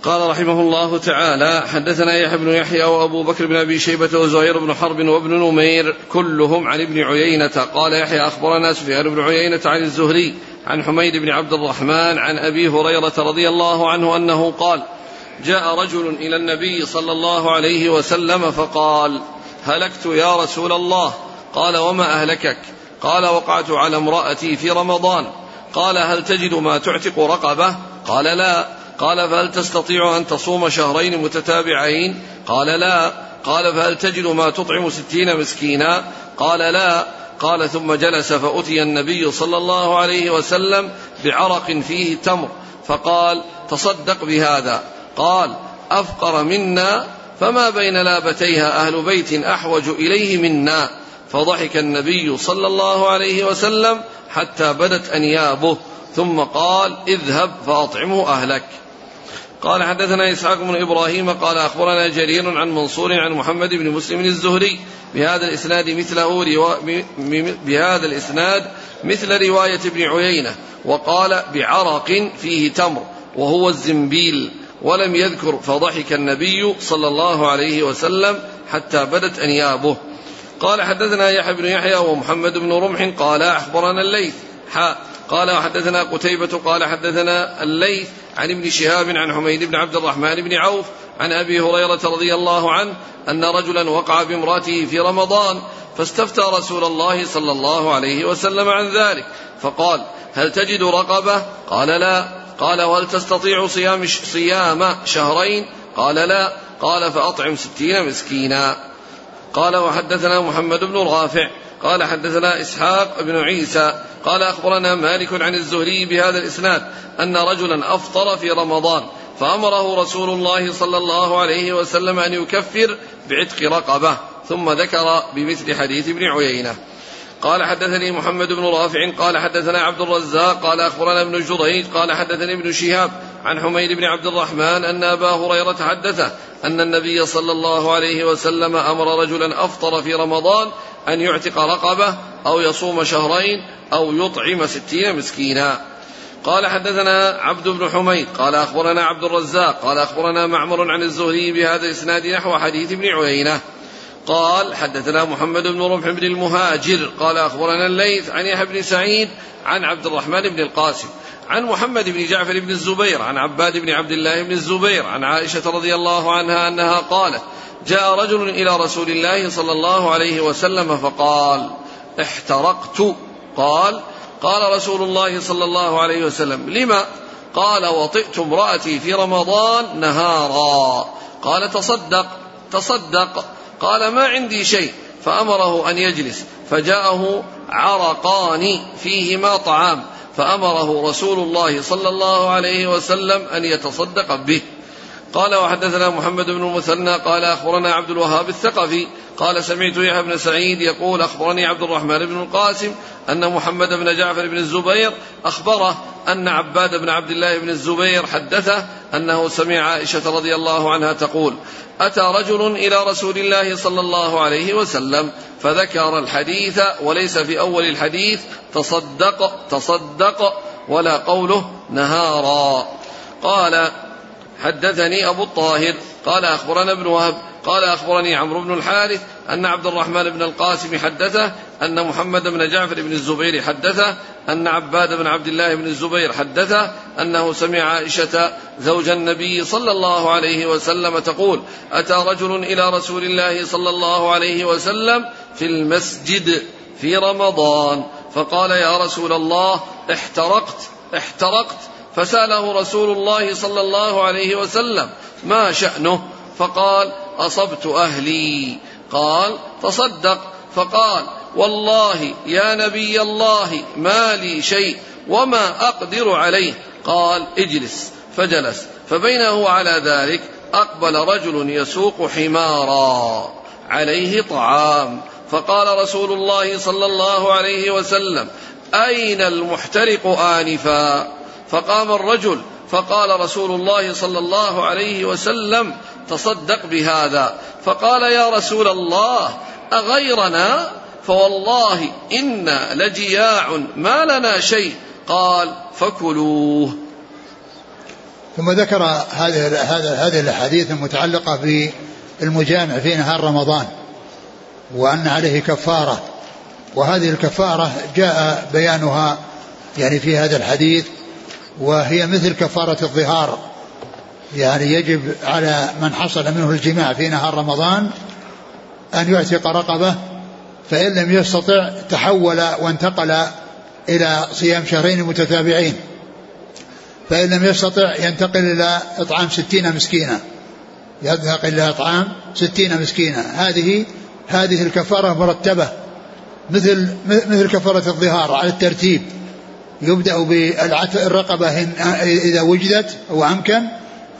قال رحمه الله تعالى حدثنا يحيى بن يحيى وأبو بكر بن أبي شيبة وزهير بن حرب وابن نمير كلهم عن ابن عيينة. قال يحيى أخبرنا سفيان بن عيينة عن الزهري عن حميد بن عبد الرحمن عن أبي هريرة رضي الله عنه أنه قال جاء رجل إلى النبي صلى الله عليه وسلم فقال هلكت يا رسول الله. قال وما أهلكك؟ قال وقعت على امرأتي في رمضان. قال هل تجد ما تعتق رقبة؟ قال لا. قال فهل تستطيع أن تصوم شهرين متتابعين؟ قال لا. قال فهل تجد ما تطعم ستين مسكينا؟ قال لا. قال ثم جلس فأتي النبي صلى الله عليه وسلم بعرق فيه تمر. فقال تصدق بهذا. قال أفقر منا فما بين لابتيها أهل بيت أحوج إليه منا. فضحك النبي صلى الله عليه وسلم حتى بدت أنيابه ثم قال اذهب فأطعمه أهلك. قال حدثنا إسحاق بن إبراهيم قال أخبرنا جرير عن منصور عن محمد بن مسلم الزهري بهذا الإسناد مثله روا... بهذا الإسناد مثل رواية ابن عيينة وقال بعرق فيه تمر وهو الزنبيل ولم يذكر فضحك النبي صلى الله عليه وسلم حتى بدت أنيابه. قال حدثنا يحيى بن يحيى ومحمد بن رمح قال أخبرنا الليث. حاء قال وحدثنا قتيبة قال حدثنا الليث عن ابن شهاب عن حميد بن عبد الرحمن بن عوف عن أبي هريرة رضي الله عنه أن رجلا وقع بامرأته في رمضان فاستفتى رسول الله صلى الله عليه وسلم عن ذلك فقال هل تجد رقبة؟ قال لا. قال وهل تستطيع صيام صيام شهرين؟ قال لا. قال فأطعم ستين مسكينا. قال وحدثنا محمد بن رافع قال حدثنا إسحاق بن عيسى قال أخبرنا مالك عن الزهري بهذا الإسناد أن رجلا أفطر في رمضان فأمره رسول الله صلى الله عليه وسلم أن يكفر بعتق رقبة ثم ذكر بمثل حديث ابن عيينة. قال حدثني محمد بن رافع قال حدثنا عبد الرزاق قال أخبرنا ابن جريج قال حدثني ابن شهاب عن حميد بن عبد الرحمن أن أبا هريرة حدثه أن النبي صلى الله عليه وسلم أمر رجلا أفطر في رمضان أن يعتق رقبة أو يصوم شهرين أو يطعم ستين مسكينا. قال حدثنا عبد بن حميد قال أخبرنا عبد الرزاق قال أخبرنا معمر عن الزهري بهذا الإسناد نحو حديث ابن عيينة. قال حدثنا محمد بن رمح بن المهاجر قال أخبرنا الليث عن يحيى بن سعيد عن عبد الرحمن بن القاسم. عن محمد بن جعفر بن الزبير عن عباد بن عبد الله بن الزبير عن عائشة رضي الله عنها أنها قالت جاء رجل إلى رسول الله صلى الله عليه وسلم فقال احترقت. قال قال رسول الله صلى الله عليه وسلم لما؟ قال وطئت امرأتي في رمضان نهارا. قال تصدق تصدق. قال ما عندي شيء. فأمره أن يجلس فجاءه عرقان فيهما طعام. فأمره رسول الله صلى الله عليه وسلم أن يتصدق به. قال وحدثنا محمد بن المثنى قال أخبرنا عبد الوهاب الثقفي قال سمعت يحيى بن سعيد يقول أخبرني عبد الرحمن بن القاسم أن محمد بن جعفر بن الزبير أخبره أن عباد بن عبد الله بن الزبير حدثه أنه سمع عائشة رضي الله عنها تقول أتى رجل إلى رسول الله صلى الله عليه وسلم فذكر الحديث وليس في أول الحديث تصدق تصدق ولا قوله نهارا. قال حدثني أبو الطاهر قال أخبرنا ابن وهب قال أخبرني عمرو بن الحارث أن عبد الرحمن بن القاسم حدثه أن محمد بن جعفر بن الزبير حدثه أن عباد بن عبد الله بن الزبير حدثه أنه سمع عائشة زوج النبي صلى الله عليه وسلم تقول أتى رجل إلى رسول الله صلى الله عليه وسلم في المسجد في رمضان فقال يا رسول الله احترقت احترقت. فسأله رسول الله صلى الله عليه وسلم ما شأنه؟ فقال أصبت أهلي. قال تصدق. فقال والله يا نبي الله ما لي شيء وما أقدر عليه. قال اجلس. فجلس. فبينه على ذلك أقبل رجل يسوق حمارا عليه طعام. فقال رسول الله صلى الله عليه وسلم أين المحترق آنفا؟ فقام الرجل فقال رسول الله صلى الله عليه وسلم تصدق بهذا. فقال يا رسول الله أغيرنا؟ فوالله إنا لجياع ما لنا شيء. قال فكلوه. ثم ذكر هذه هذه الأحاديث المتعلقة بالمجامع في نهار رمضان وأن عليه كفارة. وهذه الكفارة جاء بيانها يعني في هذا الحديث وهي مثل كفارة الظهار. يعني يجب على من حصل منه الجماع في نهار رمضان أن يعتق رقبة فإن لم يستطع تحول وانتقل إلى صيام شهرين متتابعين. فإن لم يستطع ينتقل إلى إطعام ستين مسكينا. ينتقل إلى إطعام ستين مسكينا. هذه هذه الكفارة مرتبة. مثل مثل كفارة الظهار على الترتيب. يبدأ بالرقبة إذا وجدت أو أمكن.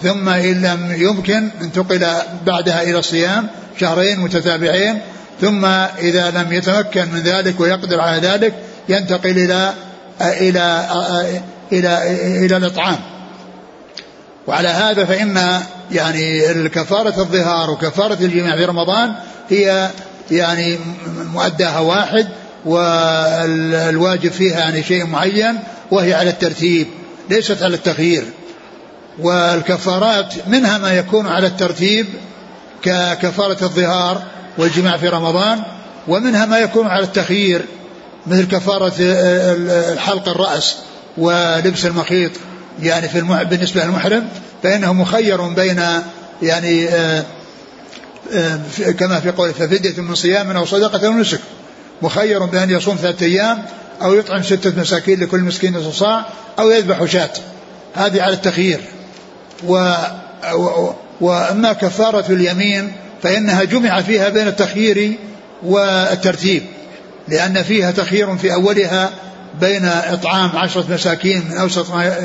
ثم إن لم يمكن انتقل بعدها إلى الصيام شهرين متتابعين ثم إذا لم يتمكن من ذلك ويقدر على ذلك ينتقل إلى إلى إلى إلى الإطعام. وعلى هذا فإن يعني الكفارة الظهار وكفارة الجماع في رمضان هي يعني مؤداها واحد والواجب فيها يعني شيء معين وهي على الترتيب ليست على التغيير. والكفارات منها ما يكون على الترتيب ككفارة الظهار والجماع في رمضان ومنها ما يكون على التخيير مثل كفارة الحلق الرأس ولبس المخيط يعني في المح... بالنسبة للمحرم فإنه مخير بين يعني آآ آآ كما في قوله ففدية من صيام أو صدقة أو نسك. مخير بأن يصوم ثلاثة أيام أو يطعم ستة مساكين لكل مسكين نصف صاع أو يذبح شاة. هذه على التخيير. و... وأما كفارة اليمين فإنها جمع فيها بين التخيير والترتيب لأن فيها تخيير في أولها بين إطعام عشرة مساكين من أوسط ما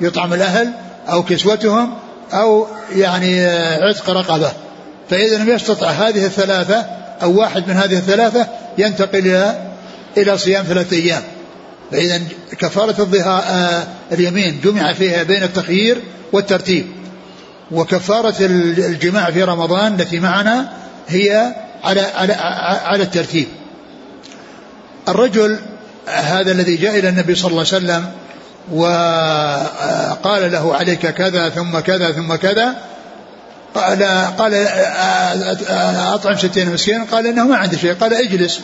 يطعم الأهل أو كسوتهم أو يعني عتق رقبة. فإذا لم يستطع هذه الثلاثة أو واحد من هذه الثلاثة ينتقل إلى إلى صيام ثلاثة أيام. فإذا كفارة الظهاء اليمين جمع فيها بين التخيير والترتيب. وكفارة الجماع في رمضان التي معنا هي على على على الترتيب. الرجل هذا الذي جاء إلى النبي صلى الله عليه وسلم وقال له عليك كذا ثم كذا ثم كذا قال قال أطعم ستين مسكين قال إنه ما عندي شيء. قال اجلس.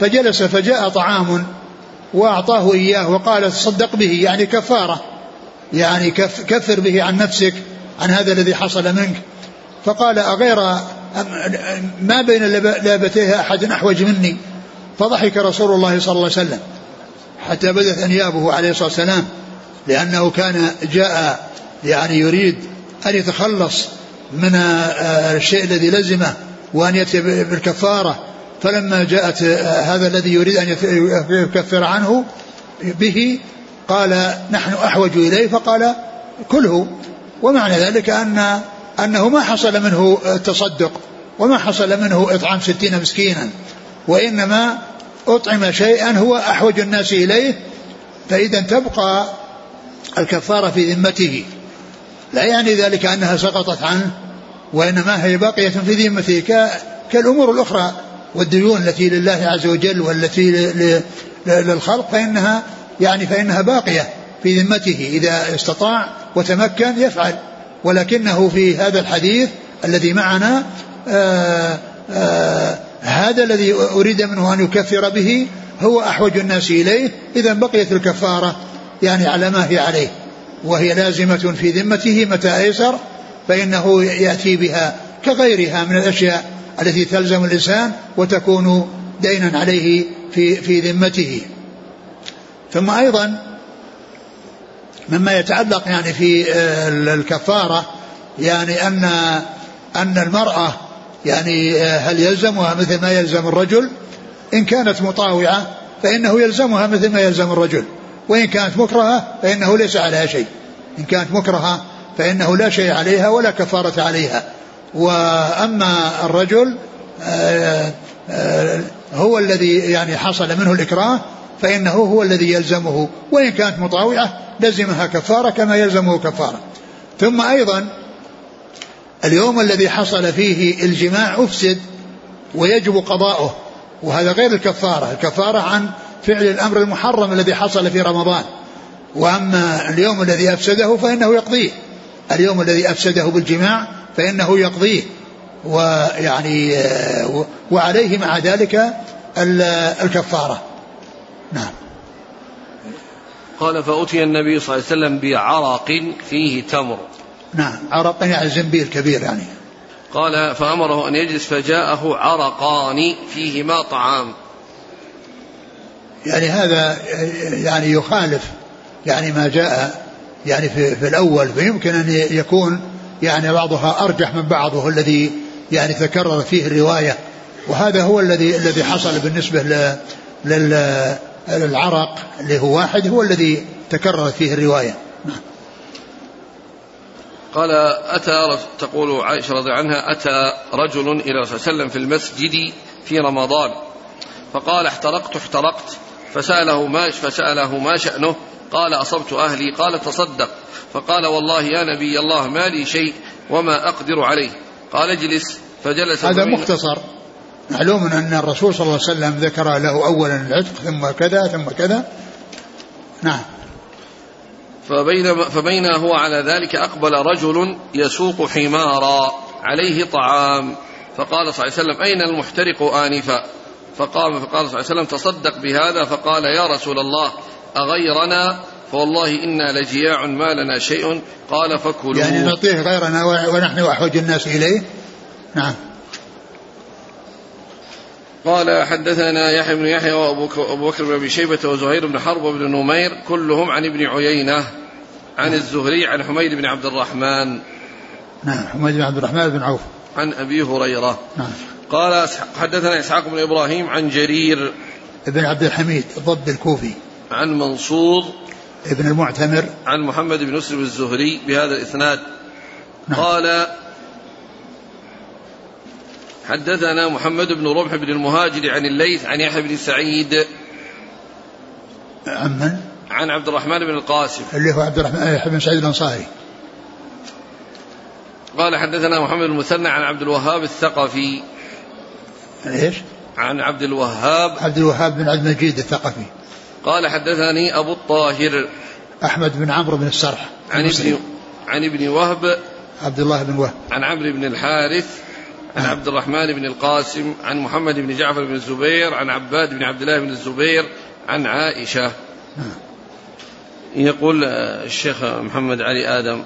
فجلس فجاء طعام. وأعطاه إياه وقال تصدق به يعني كفارة يعني كفر به عن نفسك عن هذا الذي حصل منك. فقال أغير ما بين لابتيه أحد أحوج مني؟ فضحك رسول الله صلى الله عليه وسلم. حتى بدت أنيابه عليه الصلاة والسلام لأنه كان جاء يعني يريد أن يتخلص من الشيء الذي لزمه وأن يأتي بالكفارة. فلما جاءت هذا الذي يريد أن يكفر عنه به قال نحن أحوج إليه فقال كله. ومعنى ذلك أن أنه ما حصل منه التصدق وما حصل منه إطعام ستين مسكينا وإنما أطعم شيئا هو أحوج الناس إليه فإذا تبقى الكفارة في ذمته. لا يعني ذلك أنها سقطت عنه وإنما هي باقية في ذمته كالأمور الأخرى. والديون التي لله عز وجل والتي للخلق فإنها يعني فإنها باقية في ذمته. إذا استطاع وتمكن يفعل. ولكنه في هذا الحديث الذي معنا آآ آآ هذا الذي أريد منه أن يكفر به هو أحوج الناس إليه. إذا بقيت الكفارة يعني على ما هي عليه. وهي لازمة في ذمته متى أيسر فإنه يأتي بها كغيرها من الأشياء. التي تلزم الإنسان وتكون دينا عليه في في ذمته. ثم أيضا مما يتعلق يعني في الكفارة يعني أن أن المرأة يعني هل يلزمها مثل ما يلزم الرجل؟ إن كانت مطاوعة فإنه يلزمها مثل ما يلزم الرجل. وإن كانت مكرهة فإنه ليس عليها شيء. إن كانت مكرهة فإنه لا شيء عليها ولا كفارة عليها. وأما الرجل آه، آه، هو الذي يعني حصل منه الإكراه فإنه هو الذي يلزمه. وإن كانت مطاوعة لزمها كفارة كما يلزمه كفارة. ثم أيضا اليوم الذي حصل فيه الجماع أفسد ويجب قضاؤه وهذا غير الكفارة الكفارة عن فعل الأمر المحرم الذي حصل في رمضان. وأما اليوم الذي أفسده فإنه يقضيه. اليوم الذي أفسده بالجماع فإنه يقضيه. ويعني وعليه مع ذلك الكفارة. نعم. قال فأتي النبي صلى الله عليه وسلم بعرق فيه تمر. نعم. عرق يعني زنبيل كبير يعني. قال فأمره أن يجلس فجاءه عرقان فيهما طعام. يعني هذا يعني يخالف يعني ما جاء يعني في, في الأول فيمكن أن يكون يعني بعضها أرجح من بعض وهو الذي يعني تكرر فيه الرواية وهذا هو الذي الذي حصل بالنسبة للعرق اللي هو واحد هو الذي تكررت فيه الرواية نعم. قال أتى تقول عائشة رضي عنها أتى رجل إلى الله عليه وسلم في المسجد في رمضان فقال احترقت احترقت فسأله ما فسأله ما شأنه قال أصبت أهلي قال تصدق. فقال والله يا نبي الله ما لي شيء وما أقدر عليه. قال اجلس. فجلس هذا مختصر. معلوم أن الرسول صلى الله عليه وسلم ذكر له أولا العتق ثم كذا ثم كذا. نعم. فبين فبين هو على ذلك أقبل رجل يسوق حمارا عليه طعام. فقال صلى الله عليه وسلم أين المحترق آنفا؟ فقام فقال صلى الله عليه وسلم تصدق بهذا. فقال يا رسول الله أغيرنا؟ فوالله إنا لجياع ما لنا شيء. قال فكلوا. يعني نعطيه غيرنا ونحن أحوج الناس إليه؟ نعم. قال حدثنا يحيى بن يحيى وأبو بكر بن أبي شيبة وزهير بن حرب وابن نمير كلهم عن ابن عيينة عن الزهري عن حميد بن عبد الرحمن. نعم حميد بن عبد الرحمن بن عوف. عن أبي هريرة. نعم. قال حدثنا إسحاق بن إبراهيم عن جرير. ابن عبد الحميد الضب الكوفي. عن منصور ابن المعتمر. عن محمد بن مسلم الزهري بهذا الاسناد نعم. قال حدثنا محمد بن رمح بن المهاجر عن الليث عن يحيى بن سعيد. عن من؟ عن عبد الرحمن بن القاسم. اللي هو عبد الرحمن بن سعيد الأنصاري. قال حدثنا محمد المثنى عن عبد الوهاب الثقفي. إيش؟ عن عبد الوهاب. عبد الوهاب بن عبد المجيد الثقفي. قال حدثني أبو الطاهر أحمد بن عمرو بن السرح عن ابن عن ابن وهب عبد الله بن وهب عن عمرو بن الحارث عن نعم. عبد الرحمن بن القاسم عن محمد بن جعفر بن الزبير عن عباد بن عبد الله بن الزبير عن عائشة نعم. يقول الشيخ محمد علي آدم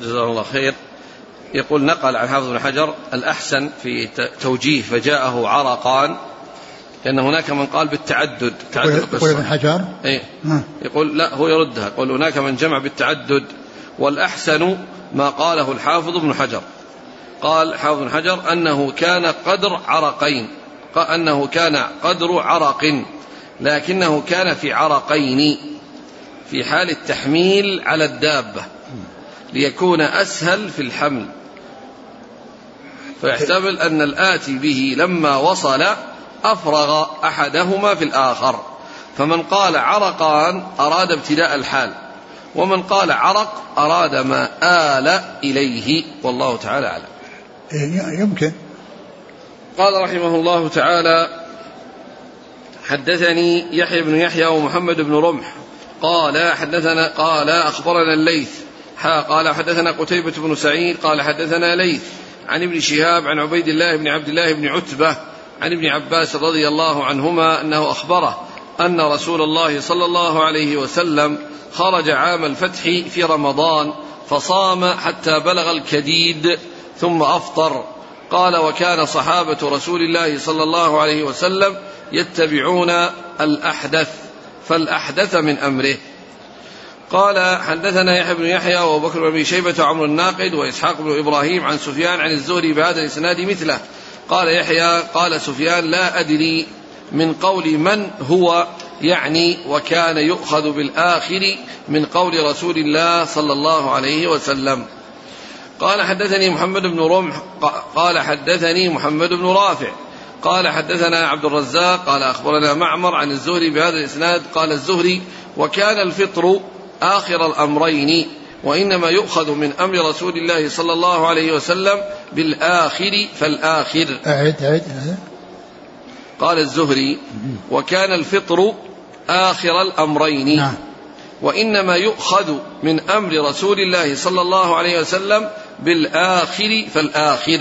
جزاه الله خير يقول نقل عن حافظ بن حجر الأحسن في توجيه فجاءه عرقان لأن هناك من قال بالتعدد تعدد يقول ابن حجر؟ إيه؟ يقول لا هو يردها. يقول هناك من جمع بالتعدد والأحسن ما قاله الحافظ ابن حجر. قال حافظ بن حجر أنه كان قدر عرقين. أنه كان قدر عرق لكنه كان في عرقين في حال التحميل على الدابة ليكون أسهل في الحمل. فيحتمل أن الآتي به لما وصل أفرغ أحدهما في الآخر. فمن قال عرقان أراد ابتداء الحال. ومن قال عرق أراد ما آل إليه. والله تعالى أعلم. إيه، يمكن. قال رحمه الله تعالى حدثني يحيى بن يحيى ومحمد بن رمح. قال حدثنا قال أخبرنا الليث. حا قال حدثنا قتيبة بن سعيد قال حدثنا ليث. عن ابن شهاب عن عبيد الله بن عبد الله بن عتبة. عن ابن عباس رضي الله عنهما أنه أخبره أن رسول الله صلى الله عليه وسلم خرج عام الفتح في رمضان فصام حتى بلغ الكديد ثم أفطر. قال وكان صحابة رسول الله صلى الله عليه وسلم يتبعون الأحدث فالأحدث من أمره. قال حدثنا يحيى بن يحيى وأبو بكر بن شيبة وعمر الناقد وإسحاق بن إبراهيم عن سفيان عن الزهري بهذا الإسناد مثله قال يحيى قال سفيان لا أدري من قول من هو يعني وكان يؤخذ بالآخر من قول رسول الله صلى الله عليه وسلم. قال حدثني محمد بن رمح قال حدثني محمد بن رافع قال حدثنا عبد الرزاق قال أخبرنا معمر عن الزهري بهذا الإسناد قال الزهري وكان الفطر آخر الأمرين وإنما يؤخذ من أمر رسول الله صلى الله عليه وسلم بالآخر فالآخر. أعد أعد قال الزهري وكان الفطر آخر الأمرين. نعم. وإنما يؤخذ من أمر رسول الله صلى الله عليه وسلم بالآخر فالآخر.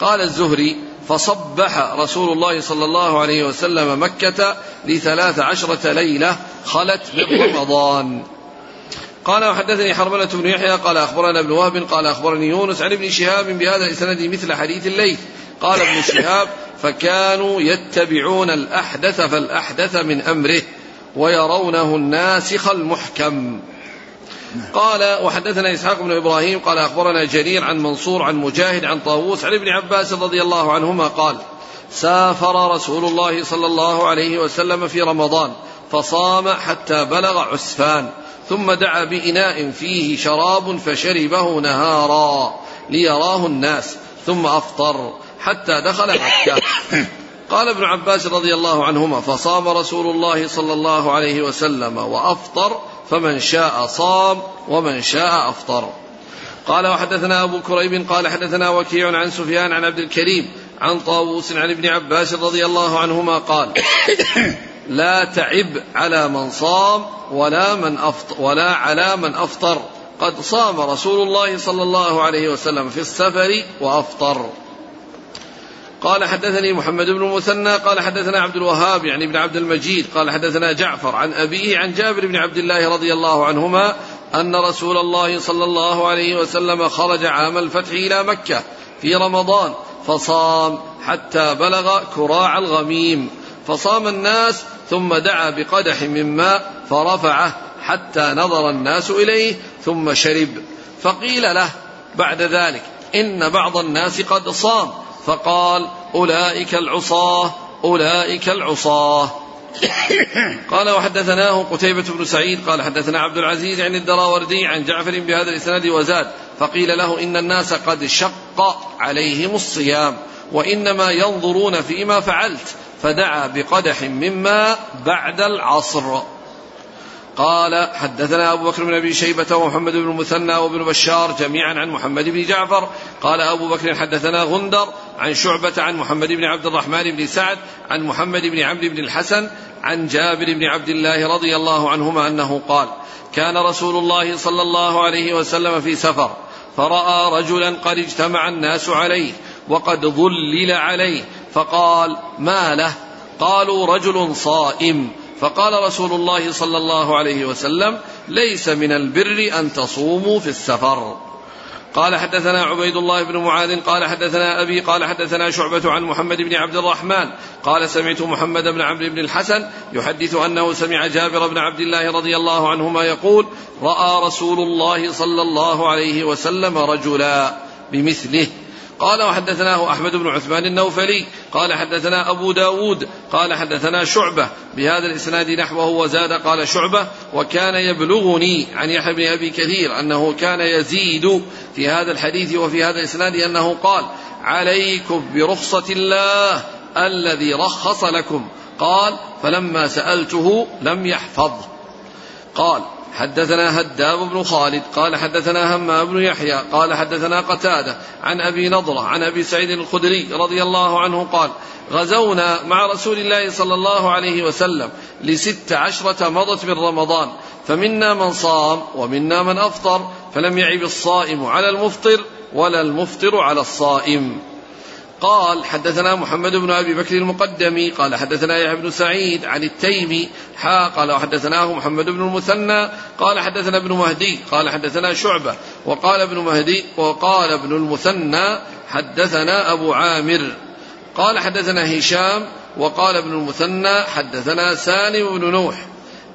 قال الزهري فصبح رسول الله صلى الله عليه وسلم مكة لثلاث عشرة ليلة خلت من رمضان. قال وحدثني حرملة بن يحيى قال أخبرنا ابن وهب قال أخبرني يونس عن ابن شهاب بهذا الإسناد مثل حديث الليث. قال ابن شهاب فكانوا يتبعون الأحدث فالأحدث من أمره ويرونه الناسخ المحكم. قال وحدثنا إسحاق بن إبراهيم قال أخبرنا جرير عن منصور عن مجاهد عن طاووس عن ابن عباس رضي الله عنهما قال سافر رسول الله صلى الله عليه وسلم في رمضان فصام حتى بلغ عسفان. ثم دعا بإناء فيه شراب فشربه نهارا ليراه الناس ثم أفطر حتى دخل مكة. قال ابن عباس رضي الله عنهما فصام رسول الله صلى الله عليه وسلم وأفطر فمن شاء صام ومن شاء أفطر. قال وحدثنا أبو كريب قال حدثنا وكيع عن سفيان عن عبد الكريم عن طاووس عن ابن عباس رضي الله عنهما قال لا تعب على من صام ولا من أفطر ولا على من أفطر. قد صام رسول الله صلى الله عليه وسلم في السفر وأفطر. قال حدثني محمد بن المثنى قال حدثنا عبد الوهاب يعني بن عبد المجيد قال حدثنا جعفر عن أبيه عن جابر بن عبد الله رضي الله عنهما أن رسول الله صلى الله عليه وسلم خرج عام الفتح إلى مكة في رمضان فصام حتى بلغ كراع الغميم. فصام الناس ثم دعا بقدح من ماء فرفعه حتى نظر الناس إليه ثم شرب. فقيل له بعد ذلك إن بعض الناس قد صام. فقال أولئك العصاة أولئك العصاة. قال وحدثناه قتيبة بن سعيد قال حدثنا عبد العزيز عن الدراوردي عن جعفر بهذا الإسناد وزاد. فقيل له إن الناس قد شق عليهم الصيام وإنما ينظرون فيما فعلت. فدعا بقدح من ماء بعد العصر. قال حدثنا أبو بكر بن أبي شيبة ومحمد بن المثنى وابن بشار جميعا عن محمد بن جعفر. قال أبو بكر حدثنا غندر عن شعبة عن محمد بن عبد الرحمن بن سعد عن محمد بن عمرو بن الحسن عن جابر بن عبد الله رضي الله عنهما أنه قال كان رسول الله صلى الله عليه وسلم في سفر فرأى رجلا قد اجتمع الناس عليه وقد ظلل عليه فقال ما له؟ قالوا رجل صائم. فقال رسول الله صلى الله عليه وسلم ليس من البر أن تصوموا في السفر. قال حدثنا عبيد الله بن معاذ. قال حدثنا أبي. قال حدثنا شعبة عن محمد بن عبد الرحمن. قال سمعت محمد بن عمرو بن الحسن يحدث أنه سمع جابر بن عبد الله رضي الله عنهما يقول رأى رسول الله صلى الله عليه وسلم رجلا بمثله. قال وحدثناه أحمد بن عثمان النوفلي قال حدثنا أبو داود قال حدثنا شعبة بهذا الإسناد نحوه وزاد قال شعبة وكان يبلغني عن يحيى بن أبي كثير أنه كان يزيد في هذا الحديث وفي هذا الإسناد أنه قال عليكم برخصة الله الذي رخص لكم قال فلما سألته لم يحفظ قال حدثنا هداب بن خالد قال حدثنا همام بن يحيى قال حدثنا قتادة عن أبي نضرة عن أبي سعيد الخدري رضي الله عنه قال غزونا مع رسول الله صلى الله عليه وسلم لست عشرة مضت من رمضان فمنا من صام ومنا من أفطر فلم يعب الصائم على المفطر ولا المفطر على الصائم. قال حدثنا محمد بن أبي بكر المقدمي قال حدثنا يحيى بن سعيد عن التيمي حا قال وحدثناه محمد بن المثنى قال حدثنا ابن مهدي قال حدثنا شعبة وقال ابن مهدي وقال ابن المثنى حدثنا أبو عامر. قال حدثنا هشام وقال ابن المثنى حدثنا سالم بن نوح.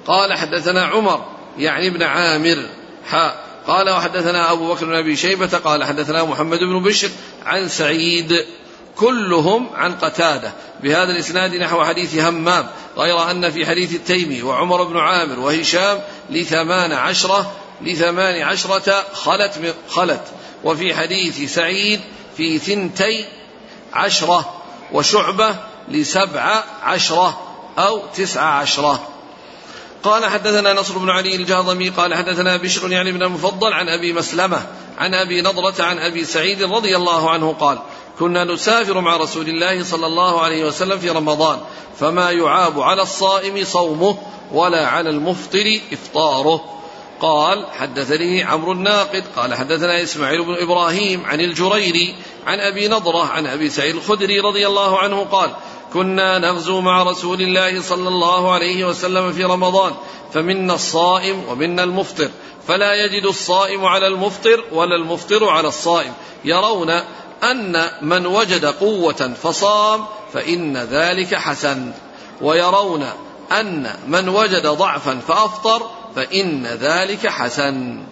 قال حدثنا عمر يعني ابن عامر حا. قال وحدثنا أبو بكر بن أبي شيبة قال حدثنا محمد بن بشر عن سعيد. كلهم عن قتادة بهذا الإسناد نحو حديث همام غير أن في حديث التيمي وعمر بن عامر وهشام لثمان عشرة لثمان عشرة خلت خلت. وفي حديث سعيد في ثنتي عشرة وشعبة لسبع عشرة أو تسع عشرة. قال حدثنا نصر بن علي الجهضمي قال حدثنا بشر يعني بن المفضل عن أبي مسلمة عن أبي نضرة عن أبي سعيد رضي الله عنه قال كنا نسافر مع رسول الله صلى الله عليه وسلم في رمضان فما يعاب على الصائم صومه ولا على المفطر إفطاره. قال حدثني عمرو الناقد قال حدثنا إسماعيل بن إبراهيم عن الجريري عن أبي نضرة عن أبي سعيد الخدري رضي الله عنه قال كنا نغزو مع رسول الله صلى الله عليه وسلم في رمضان فمنا الصائم ومنا المفطر فلا يجد الصائم على المفطر ولا المفطر على الصائم يرون أن من وجد قوة فصام فإن ذلك حسن. ويرون أن من وجد ضعفا فأفطر فإن ذلك حسن.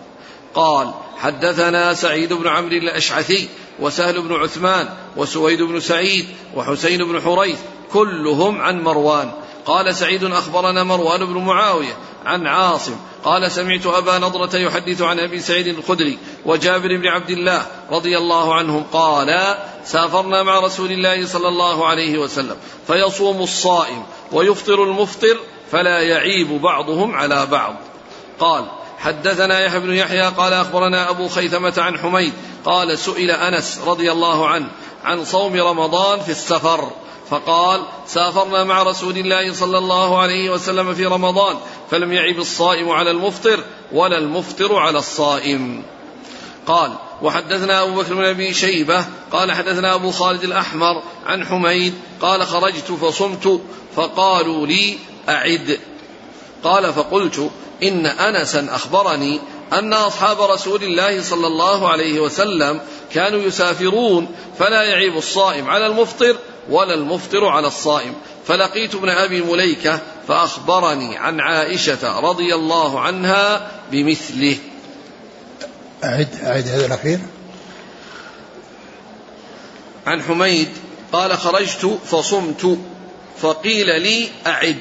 قال حدثنا سعيد بن عمرو الأشعثي وسهل بن عثمان وسويد بن سعيد وحسين بن حريث كلهم عن مروان. قال سعيد أخبرنا مروان بن معاوية عن عاصم قال سمعت أبا نضرة يحدث عن أبي سعيد الخدري وجابر بن عبد الله رضي الله عنهم قال سافرنا مع رسول الله صلى الله عليه وسلم فيصوم الصائم ويفطر المفطر فلا يعيب بعضهم على بعض. قال حدثنا يحيى بن يحيى قال أخبرنا أبو خيثمة عن حميد قال سئل أنس رضي الله عنه عن صوم رمضان في السفر. فقال سافرنا مع رسول الله صلى الله عليه وسلم في رمضان فلم يعب الصائم على المفطر ولا المفطر على الصائم. قال وحدثنا أبو بكر بن أبي شيبة قال حدثنا أبو خالد الأحمر عن حميد قال خرجت فصمت فقالوا لي أعد. قال فقلت إن أنسا أخبرني أن أصحاب رسول الله صلى الله عليه وسلم كانوا يسافرون فلا يعيب الصائم على المفطر ولا المفطر على الصائم. فلقيت ابن أبي مليكة فأخبرني عن عائشة رضي الله عنها بمثله. أعد أعد هذا الأخير. عن حميد قال خرجت فصمت فقيل لي أعد.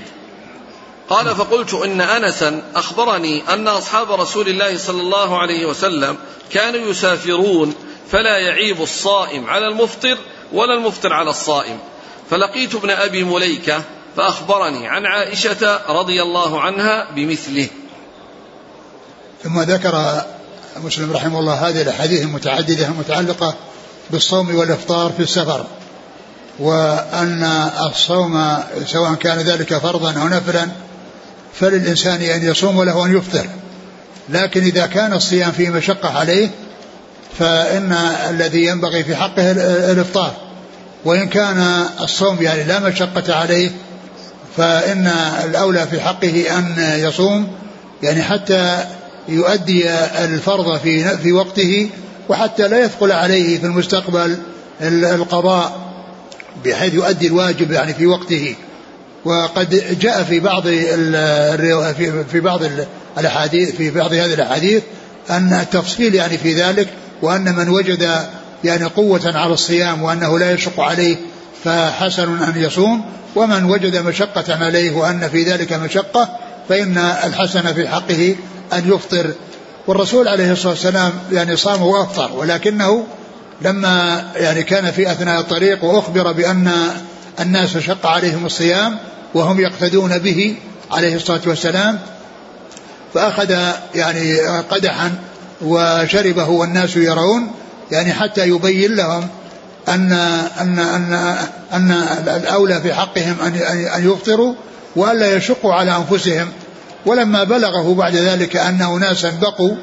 قال فقلت إن أنسا أخبرني أن أصحاب رسول الله صلى الله عليه وسلم كانوا يسافرون فلا يعيب الصائم على المفطر ولا المفطر على الصائم. فلقيت ابن أبي مليكة فأخبرني عن عائشة رضي الله عنها بمثله. ثم ذكر مسلم رحمه الله هذه الأحاديث المتعددة المتعلقة بالصوم والإفطار في السفر وأن الصوم سواء كان ذلك فرضا أو نفلا فللإنسان أن يصوم وله أن يفطر. لكن إذا كان الصيام فيه مشقة عليه فإن الذي ينبغي في حقه الإفطار. وإن كان الصوم يعني لا مشقة عليه فإن الأولى في حقه أن يصوم يعني حتى يؤدي الفرض في في وقته وحتى لا يثقل عليه في المستقبل القضاء بحيث يؤدي الواجب يعني في وقته. وقد جاء في بعض في بعض الأحاديث في بعض هذه الأحاديث أن التفصيل يعني في ذلك وأن من وجد يعني قوة على الصيام وأنه لا يشق عليه فحسن أن يصوم ومن وجد مشقة عليه وأن في ذلك مشقة فإن الحسن في حقه أن يفطر. والرسول عليه الصلاة والسلام يعني صام وأفطر ولكنه لما يعني كان في أثناء الطريق وأخبر بأن الناس شق عليهم الصيام وهم يقتدون به عليه الصلاة والسلام فأخذ يعني قدحا وشربه والناس يرون يعني حتى يبين لهم أن أن أن أن الأولى في حقهم أن أن يفطروا وألا يشقوا على أنفسهم ولما بلغه بعد ذلك أن أناسا بقوا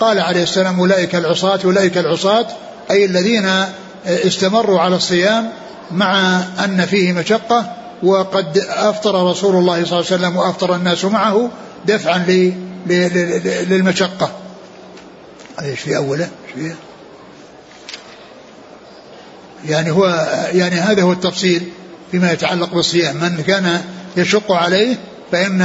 قال عليه السلام أولئك العصاة أولئك العصاة أي الذين استمروا على الصيام مع أن فيه مشقة وقد أفطر رسول الله صلى الله عليه وسلم وأفطر الناس معه دفعا للمشقة إيش في أوله؟ إيش فيه؟ يعني هو يعني هذا هو التفصيل فيما يتعلق بالصيام. من كان يشق عليه فإن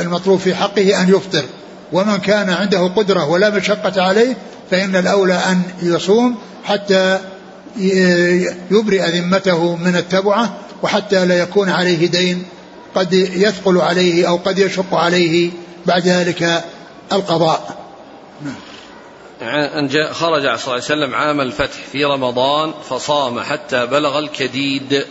المطلوب في حقه أن يفطر. ومن كان عنده قدرة ولا مشقة عليه فإن الأولى أن يصوم حتى يبرئ ذمته من التبعة وحتى لا يكون عليه دين قد يثقل عليه أو قد يشق عليه بعد ذلك القضاء. أن جاء خرج صلى الله عليه وسلم عام الفتح في رمضان فصام حتى بلغ الكديد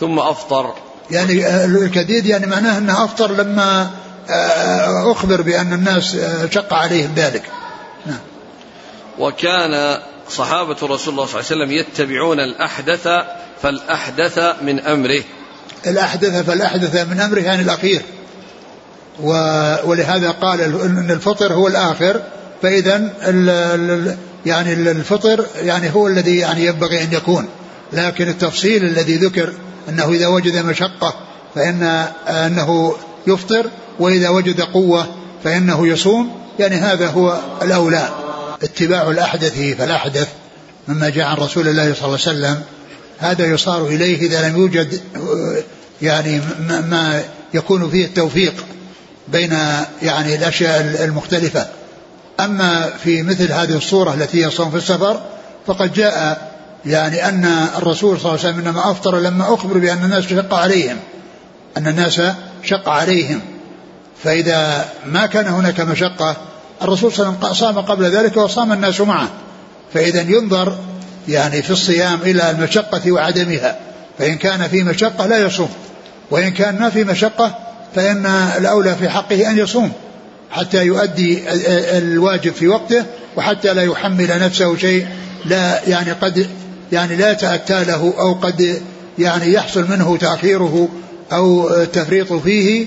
ثم أفطر. يعني آه، الكديد يعني معناه أنه أفطر لما آه، أخبر بأن الناس آه، شق عليهم ذلك. نعم. وكان صحابة رسول الله صلى الله عليه وسلم يتبعون الأحدث فالأحدث من أمره. الأحدث فالأحدث من أمره يعني الأخير. ولهذا قال أن الفطر هو الآخر. فإذا يعني الفطر يعني هو الذي يعني ينبغي أن يكون. لكن التفصيل الذي ذكر أنه إذا وجد مشقة فإن أنه يفطر وإذا وجد قوة فإنه يصوم. يعني هذا هو الأولى اتباع الأحدث فالأحدث مما جاء عن رسول الله صلى الله عليه وسلم. هذا يصار إليه إذا لم يوجد يعني ما يكون فيه التوفيق بين يعني الأشياء المختلفة. أما في مثل هذه الصورة التي هي صوم في السفر فقد جاء يعني أن الرسول صلى الله عليه وسلم إنما أفطر لما أخبر بأن الناس شق عليهم أن الناس شق عليهم. فإذا ما كان هناك مشقة الرسول صلى الله عليه وسلم صام قبل ذلك وصام الناس معه. فإذا ينظر يعني في الصيام إلى المشقة وعدمها. فإن كان في مشقة لا يصوم وإن كان ما في مشقة فإن الأولى في حقه أن يصوم. حتى يؤدي الواجب في وقته وحتى لا يحمل نفسه شيء لا يعني قد يعني لا يتأتى له أو قد يعني يحصل منه تأخيره أو التفريط فيه.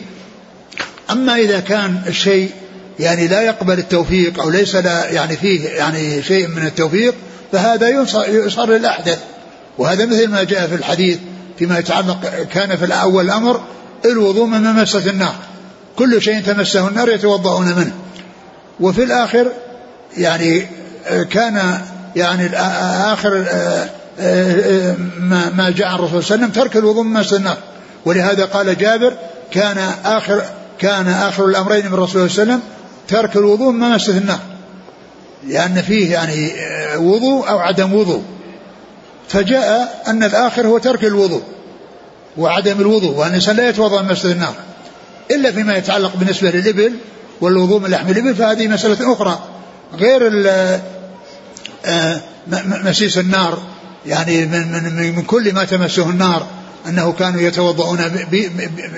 أما إذا كان الشيء يعني لا يقبل التوفيق أو ليس لا يعني فيه يعني شيء من التوفيق فهذا يصار للأحدث. وهذا مثل ما جاء في الحديث فيما يتعلق كان في الأول الأمر الوضوء من ممسة النار. كل شيء تمسه النار يتوضؤون منه. وفي الآخر يعني كان يعني آخر ما ما جاء عن الرسول صلى الله عليه وسلم ترك الوضوء من مس النار ولهذا قال جابر كان آخر كان آخر الأمرين من الرسول صلى الله عليه وسلم ترك الوضوء من مس النار لأن فيه يعني وضوء أو عدم وضوء. فجاء أن الآخر هو ترك الوضوء وعدم الوضوء وأن الإنسان لا يتوضأ من مسجد النار إلا فيما يتعلق بالنسبة للإبل والوضوء من لحم الإبل فهذه مسألة أخرى. غير آه، مسيس النار يعني من, من, من كل ما تمسه النار أنه كانوا يتوضؤون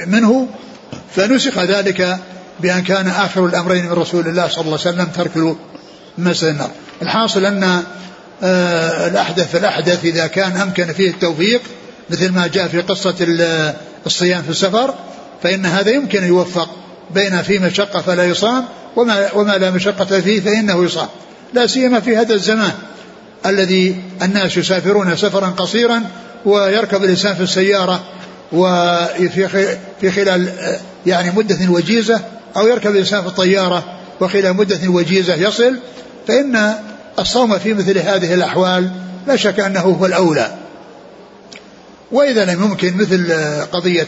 منه فنسخ ذلك بأن كان آخر الأمرين من رسول الله صلى الله عليه وسلم ترك مسجد النار. الحاصل أن آه، الأحدث الأحدث إذا كان أمكن فيه التوفيق مثل ما جاء في قصة الصيام في السفر فإن هذا يمكن أن يوفق بين في مشقة فلا يصام وما, وما لا مشقة فيه فإنه يصام لا سيما في هذا الزمان الذي الناس يسافرون سفرا قصيرا ويركب الإنسان في السيارة وفي في خلال يعني مدة وجيزة أو يركب الإنسان في الطيارة وخلال مدة وجيزة يصل فإن الصوم في مثل هذه الأحوال لا شك أنه هو الأولى. وإذا لم يمكن مثل قضية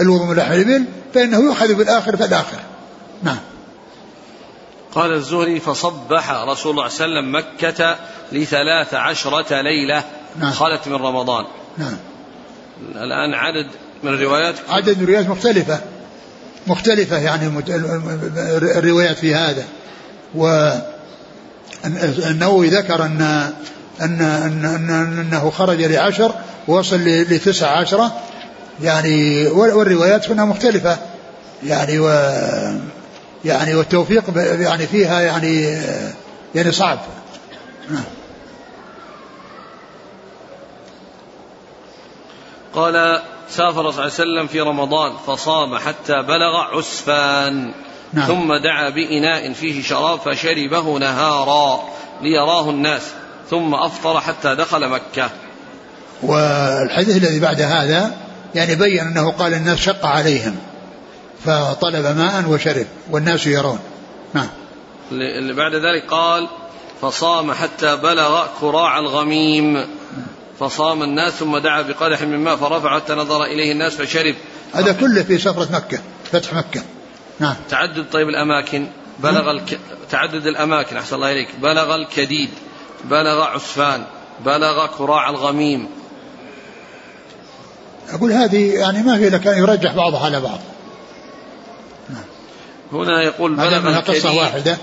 الوضوء من لحم الإبل فإنه يؤخذ بالآخر فالآخر. نعم. قال الزهري فصبح رسول الله صلى الله عليه وسلم مكة لثلاث عشرة ليلة نعم. خلت من رمضان. نعم. الآن عدد من الروايات؟ عدد الروايات مختلفة. مختلفة يعني الروايات في هذا. والنووي ذكر أن أن, أن, أن أنه خرج لعشر ووصل لتسع عشرة. يعني والروايات هنا مختلفة. يعني و يعني والتوفيق يعني فيها يعني يعني صعب. نعم. قال سافر صلى الله عليه وسلم في رمضان فصام حتى بلغ عسفان. نعم. ثم دعا بإناء فيه شراب فشربه نهارا ليراه الناس. ثم أفطر حتى دخل مكة. والحديث الذي بعد هذا يعني بين أنه قال الناس شق عليهم فطلب ماء وشرب والناس يرون. نعم. اللي بعد ذلك قال فصام حتى بلغ كراع الغميم. فصام الناس ثم دعا بقدح من ماء فرفع حتى نظر إليه الناس فشرب. هذا كله في سفرة مكة فتح مكة. نعم. تعدد طيب الأماكن. بلغ الك... تعدد الأماكن أحسن الله إليك. بلغ الكديد بلغ عسفان بلغ كراع الغميم. أقول هذه يعني ما في لك أن يرجح بعضها على بعض. هنا يقول بلغ انها قصة واحدة.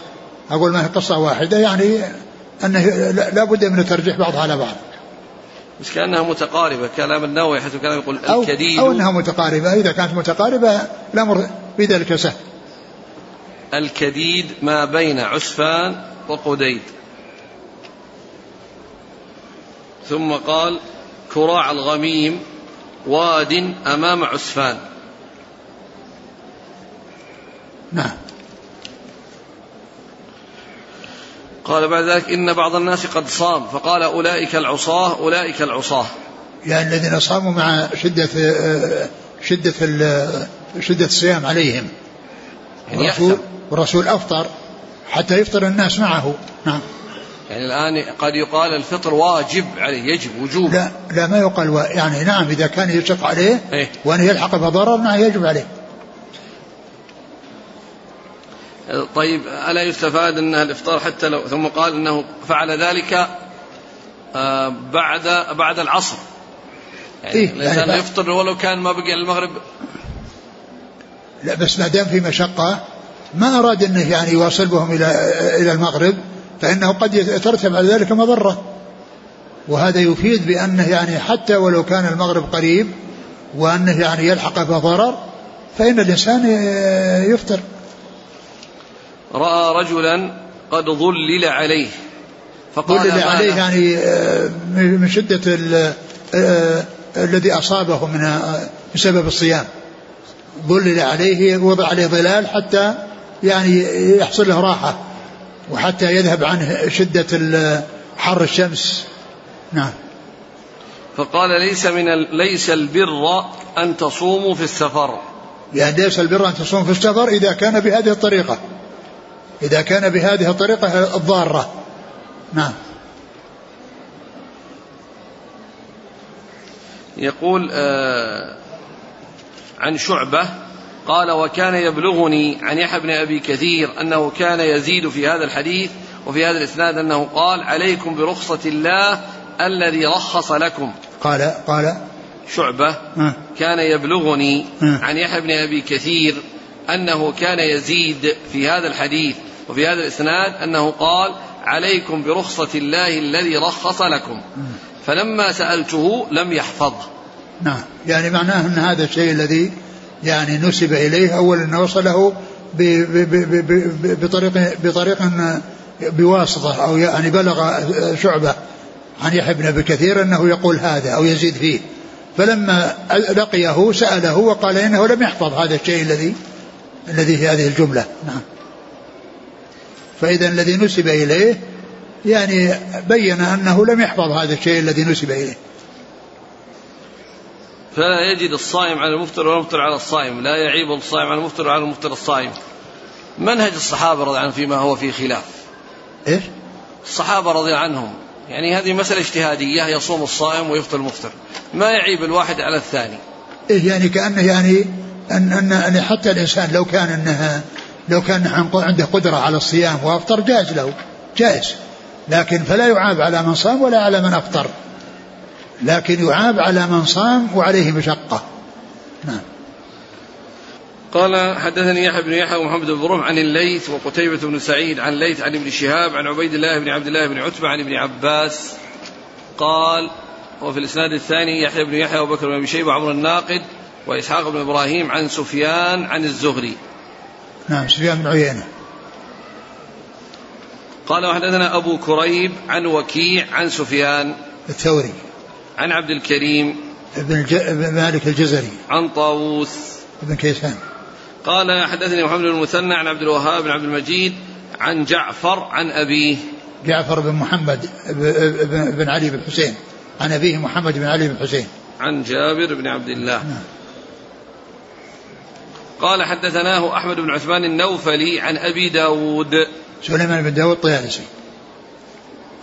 أقول ما هي قصة واحدة يعني أنه لا بد من ترجيح بعضها على بعض. بس كأنها متقاربة كلام النووي حيث كان يقول أو الكديد. أو أنها متقاربة. إذا كانت متقاربة الأمر في ذلك سهل. الكديد ما بين عسفان وقديد. ثم قال كراع الغميم واد أمام عسفان نعم. قال بعد ذلك إن بعض الناس قد صام فقال أولئك العصاة أولئك العصاة. يعني الذين صاموا مع شدة شدة شدة الصيام عليهم. يعني والرسول, والرسول أفطر حتى يفطر الناس معه. نعم. يعني الآن قد يقال الفطر واجب عليه يجب وجوب لا لا ما يقال و... يعني نعم إذا كان يشق عليه إيه؟ وأن يلحق بضرر نعم يجب عليه طيب ألا يستفاد أن الإفطار حتى لو ثم قال أنه فعل ذلك آه، بعد بعد العصر يعني إيه؟ الإنسان يعني يفطر ولو كان ما بقي المغرب لا بس ما دام في مشقة ما أراد أنه يعني يواصل بهم إلى إلى المغرب فإنه قد يترتب على ذلك مضرة. وهذا يفيد بأنه يعني حتى ولو كان المغرب قريب وأنه يعني يلحق بضرر فإن الإنسان يفطر. رأى رجلا قد ظلل عليه فقال ظلل عليه يعني آه، من شدة آه، الذي أصابه من آه، بسبب الصيام. ظلل عليه وضع عليه ظلال حتى يعني يحصل له راحة. وحتى يذهب عنه شدة حر الشمس. نعم. فقال ليس من ليس البر أن تصوموا في السفر. يعني ليس البر أن تصوموا في السفر إذا كان بهذه الطريقة. إذا كان بهذه الطريقة الضارة. نعم. يقول آه عن شعبة قال وكان يبلغني عن يحيى بن أبي كثير أنه كان يزيد في هذا الحديث وفي هذا الإسناد أنه قال عليكم برخصة الله الذي رخص لكم. قال قال. شعبة كان يبلغني عن يحيى بن أبي كثير أنه كان يزيد في هذا الحديث وفي هذا الإسناد أنه قال عليكم برخصة الله الذي رخص لكم. فلما سألته لم يحفظه. نعم. يعني معناه أن هذا الشيء الذي يعني نسب إليه أولا وصله بطريق بطريق بواسطة أو يعني بلغ شعبة عن يحيى بن أبي كثير أنه يقول هذا أو يزيد فيه. فلما لقيه سأله وقال إنه لم يحفظ هذا الشيء الذي الذي في هذه الجملة. نعم. فإذا الذي نسب إليه يعني بين أنه لم يحفظ هذا الشيء الذي نسب إليه. فلا يجد الصائم على المفطر ولا المفطر على الصائم. لا يعيب الصائم على المفطر وعلى المفطر الصائم. منهج الصحابة رضي الله عنهم فيما هو فيه خلاف. إيش؟ الصحابة رضي الله عنهم. يعني هذه مسألة اجتهادية يصوم الصائم ويفطر المفطر. ما يعيب الواحد على الثاني. إيه يعني كأنه يعني أن, أن, أن حتى الإنسان لو كان أنها لو كان عنده قدرة على الصيام وأفطر جائز له. جائز. لكن فلا يعاب على من صام ولا على من أفطر. لكن يعاب على من صام وعليه مشقة. نعم. قال حدثني يحيى بن يحيى ومحمد بن برم عن الليث وقتيبة بن سعيد عن الليث عن ابن شهاب عن عبيد الله بن عبد الله بن عتبة عن ابن عباس. قال وفي الإسناد الثاني يحيى بن يحيى وبكر بن أبي شيبة وعمر الناقد وإسحاق بن إبراهيم عن سفيان عن الزهري. نعم سفيان بن عيينة. قال وحدثنا أبو كريب عن وكيع عن سفيان. الثوري. عن عبد الكريم بن الج... مالك الجزري. عن طاووس. بن كيسان. قال حدثني محمد بن المثنى عن عبد الوهاب بن عبد المجيد عن جعفر عن أبيه. جعفر بن محمد بن علي بن حسين. عن أبيه محمد بن علي بن حسين. عن جابر بن عبد الله. نعم. قال حدثناه أحمد بن عثمان النوفلي عن أبي داود. سليمان بن داود الطيالسي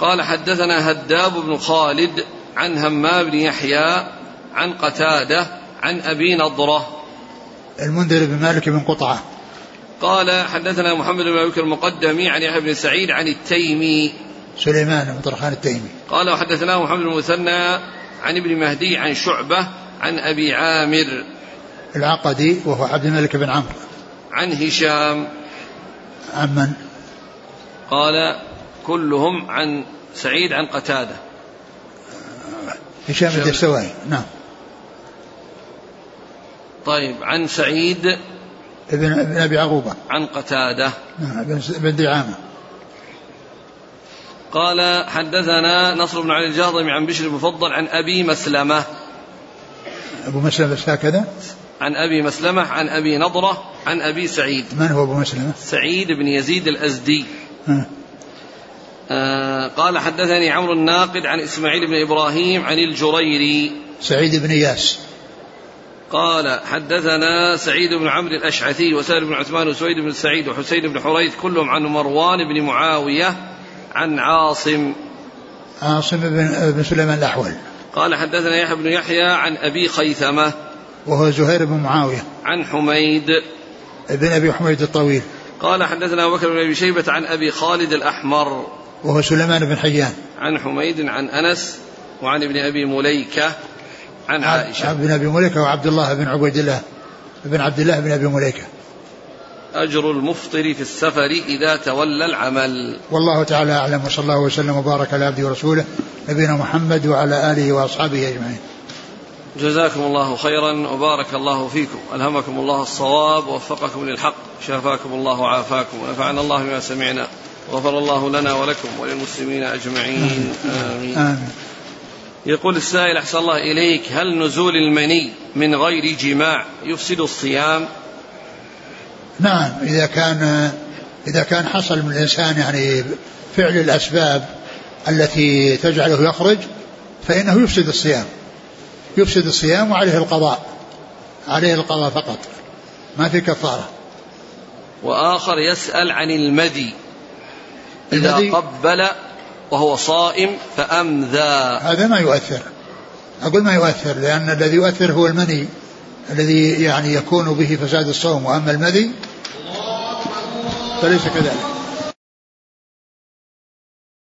قال حدثنا هداب بن خالد عن همام بن يحيى عن قتادة عن أبي نضرة. المنذر بن مالك بن قطعة. قال حدثنا محمد بن بكر المقدمي عن يحيى بن سعيد عن التيمي. سليمان بن طرخان التيمي. قال وحدثناه محمد بن المثنى عن ابن مهدي عن شعبة عن أبي عامر. العقدي وهو عبد الملك بن عمرو. عن هشام. عن من؟ قال كلهم عن سعيد عن قتادة. هشام الدستوائي نعم. طيب عن سعيد ابن ابن أبي عروبه عن قتادة. نعم بن دعامة. قال حدثنا نصر بن علي الجهضمي عن بشر المفضل عن أبي مسلمة. أبو مسلمة بس هكذا؟ عن أبي مسلمة عن أبي نضرة عن أبي سعيد. من هو أبو مسلمة؟ سعيد بن يزيد الأزدي. قال حدثني عمرو الناقد عن إسماعيل بن إبراهيم عن الجريري. سعيد بن اياس قال حدثنا سعيد بن عمرو الأشعثي وسهل بن عثمان وسويد بن سعيد وحسين بن حريث كلهم عن مروان بن معاوية عن عاصم. عاصم بن بن سليمان الأحول. قال حدثنا يحيى بن يحيى عن أبي خيثمة وهو زهير بن معاوية. عن حميد. بن أبي حميد الطويل. قال حدثنا أبو بكر بن أبي شيبة عن أبي خالد الأحمر. وهو سليمان بن حيان. عن حميد عن أنس وعن ابن أبي مليكة عن عائشة. بن أبي مليكة وعبد الله بن عبيد الله بن عبد الله بن أبي مليكة. أجر المفطر في السفر إذا تولى العمل. والله تعالى أعلم وصلى الله وسلم وبارك على عبده ورسوله نبينا محمد وعلى آله وأصحابه أجمعين. جزاكم الله خيرا وبارك الله فيكم. ألهمكم الله الصواب ووفقكم للحق شافاكم الله وعافاكم ونفعنا الله بما سمعنا. غفر الله لنا ولكم وللمسلمين أجمعين. آمين, آمين. يقول السائل أحسن الله إليك هل نزول المني من غير جماع يفسد الصيام؟ نعم إذا كان إذا كان حصل من الإنسان يعني فعل الأسباب التي تجعله يخرج فإنه يفسد الصيام. يفسد الصيام وعليه القضاء عليه القضاء فقط ما في كفارة. وآخر يسأل عن المدي. إذا قبل وهو صائم فأمذى. هذا ما يؤثر. أقول ما يؤثر لأن الذي يؤثر هو المني الذي يعني يكون به فساد الصوم وأما المذي فليس كذلك.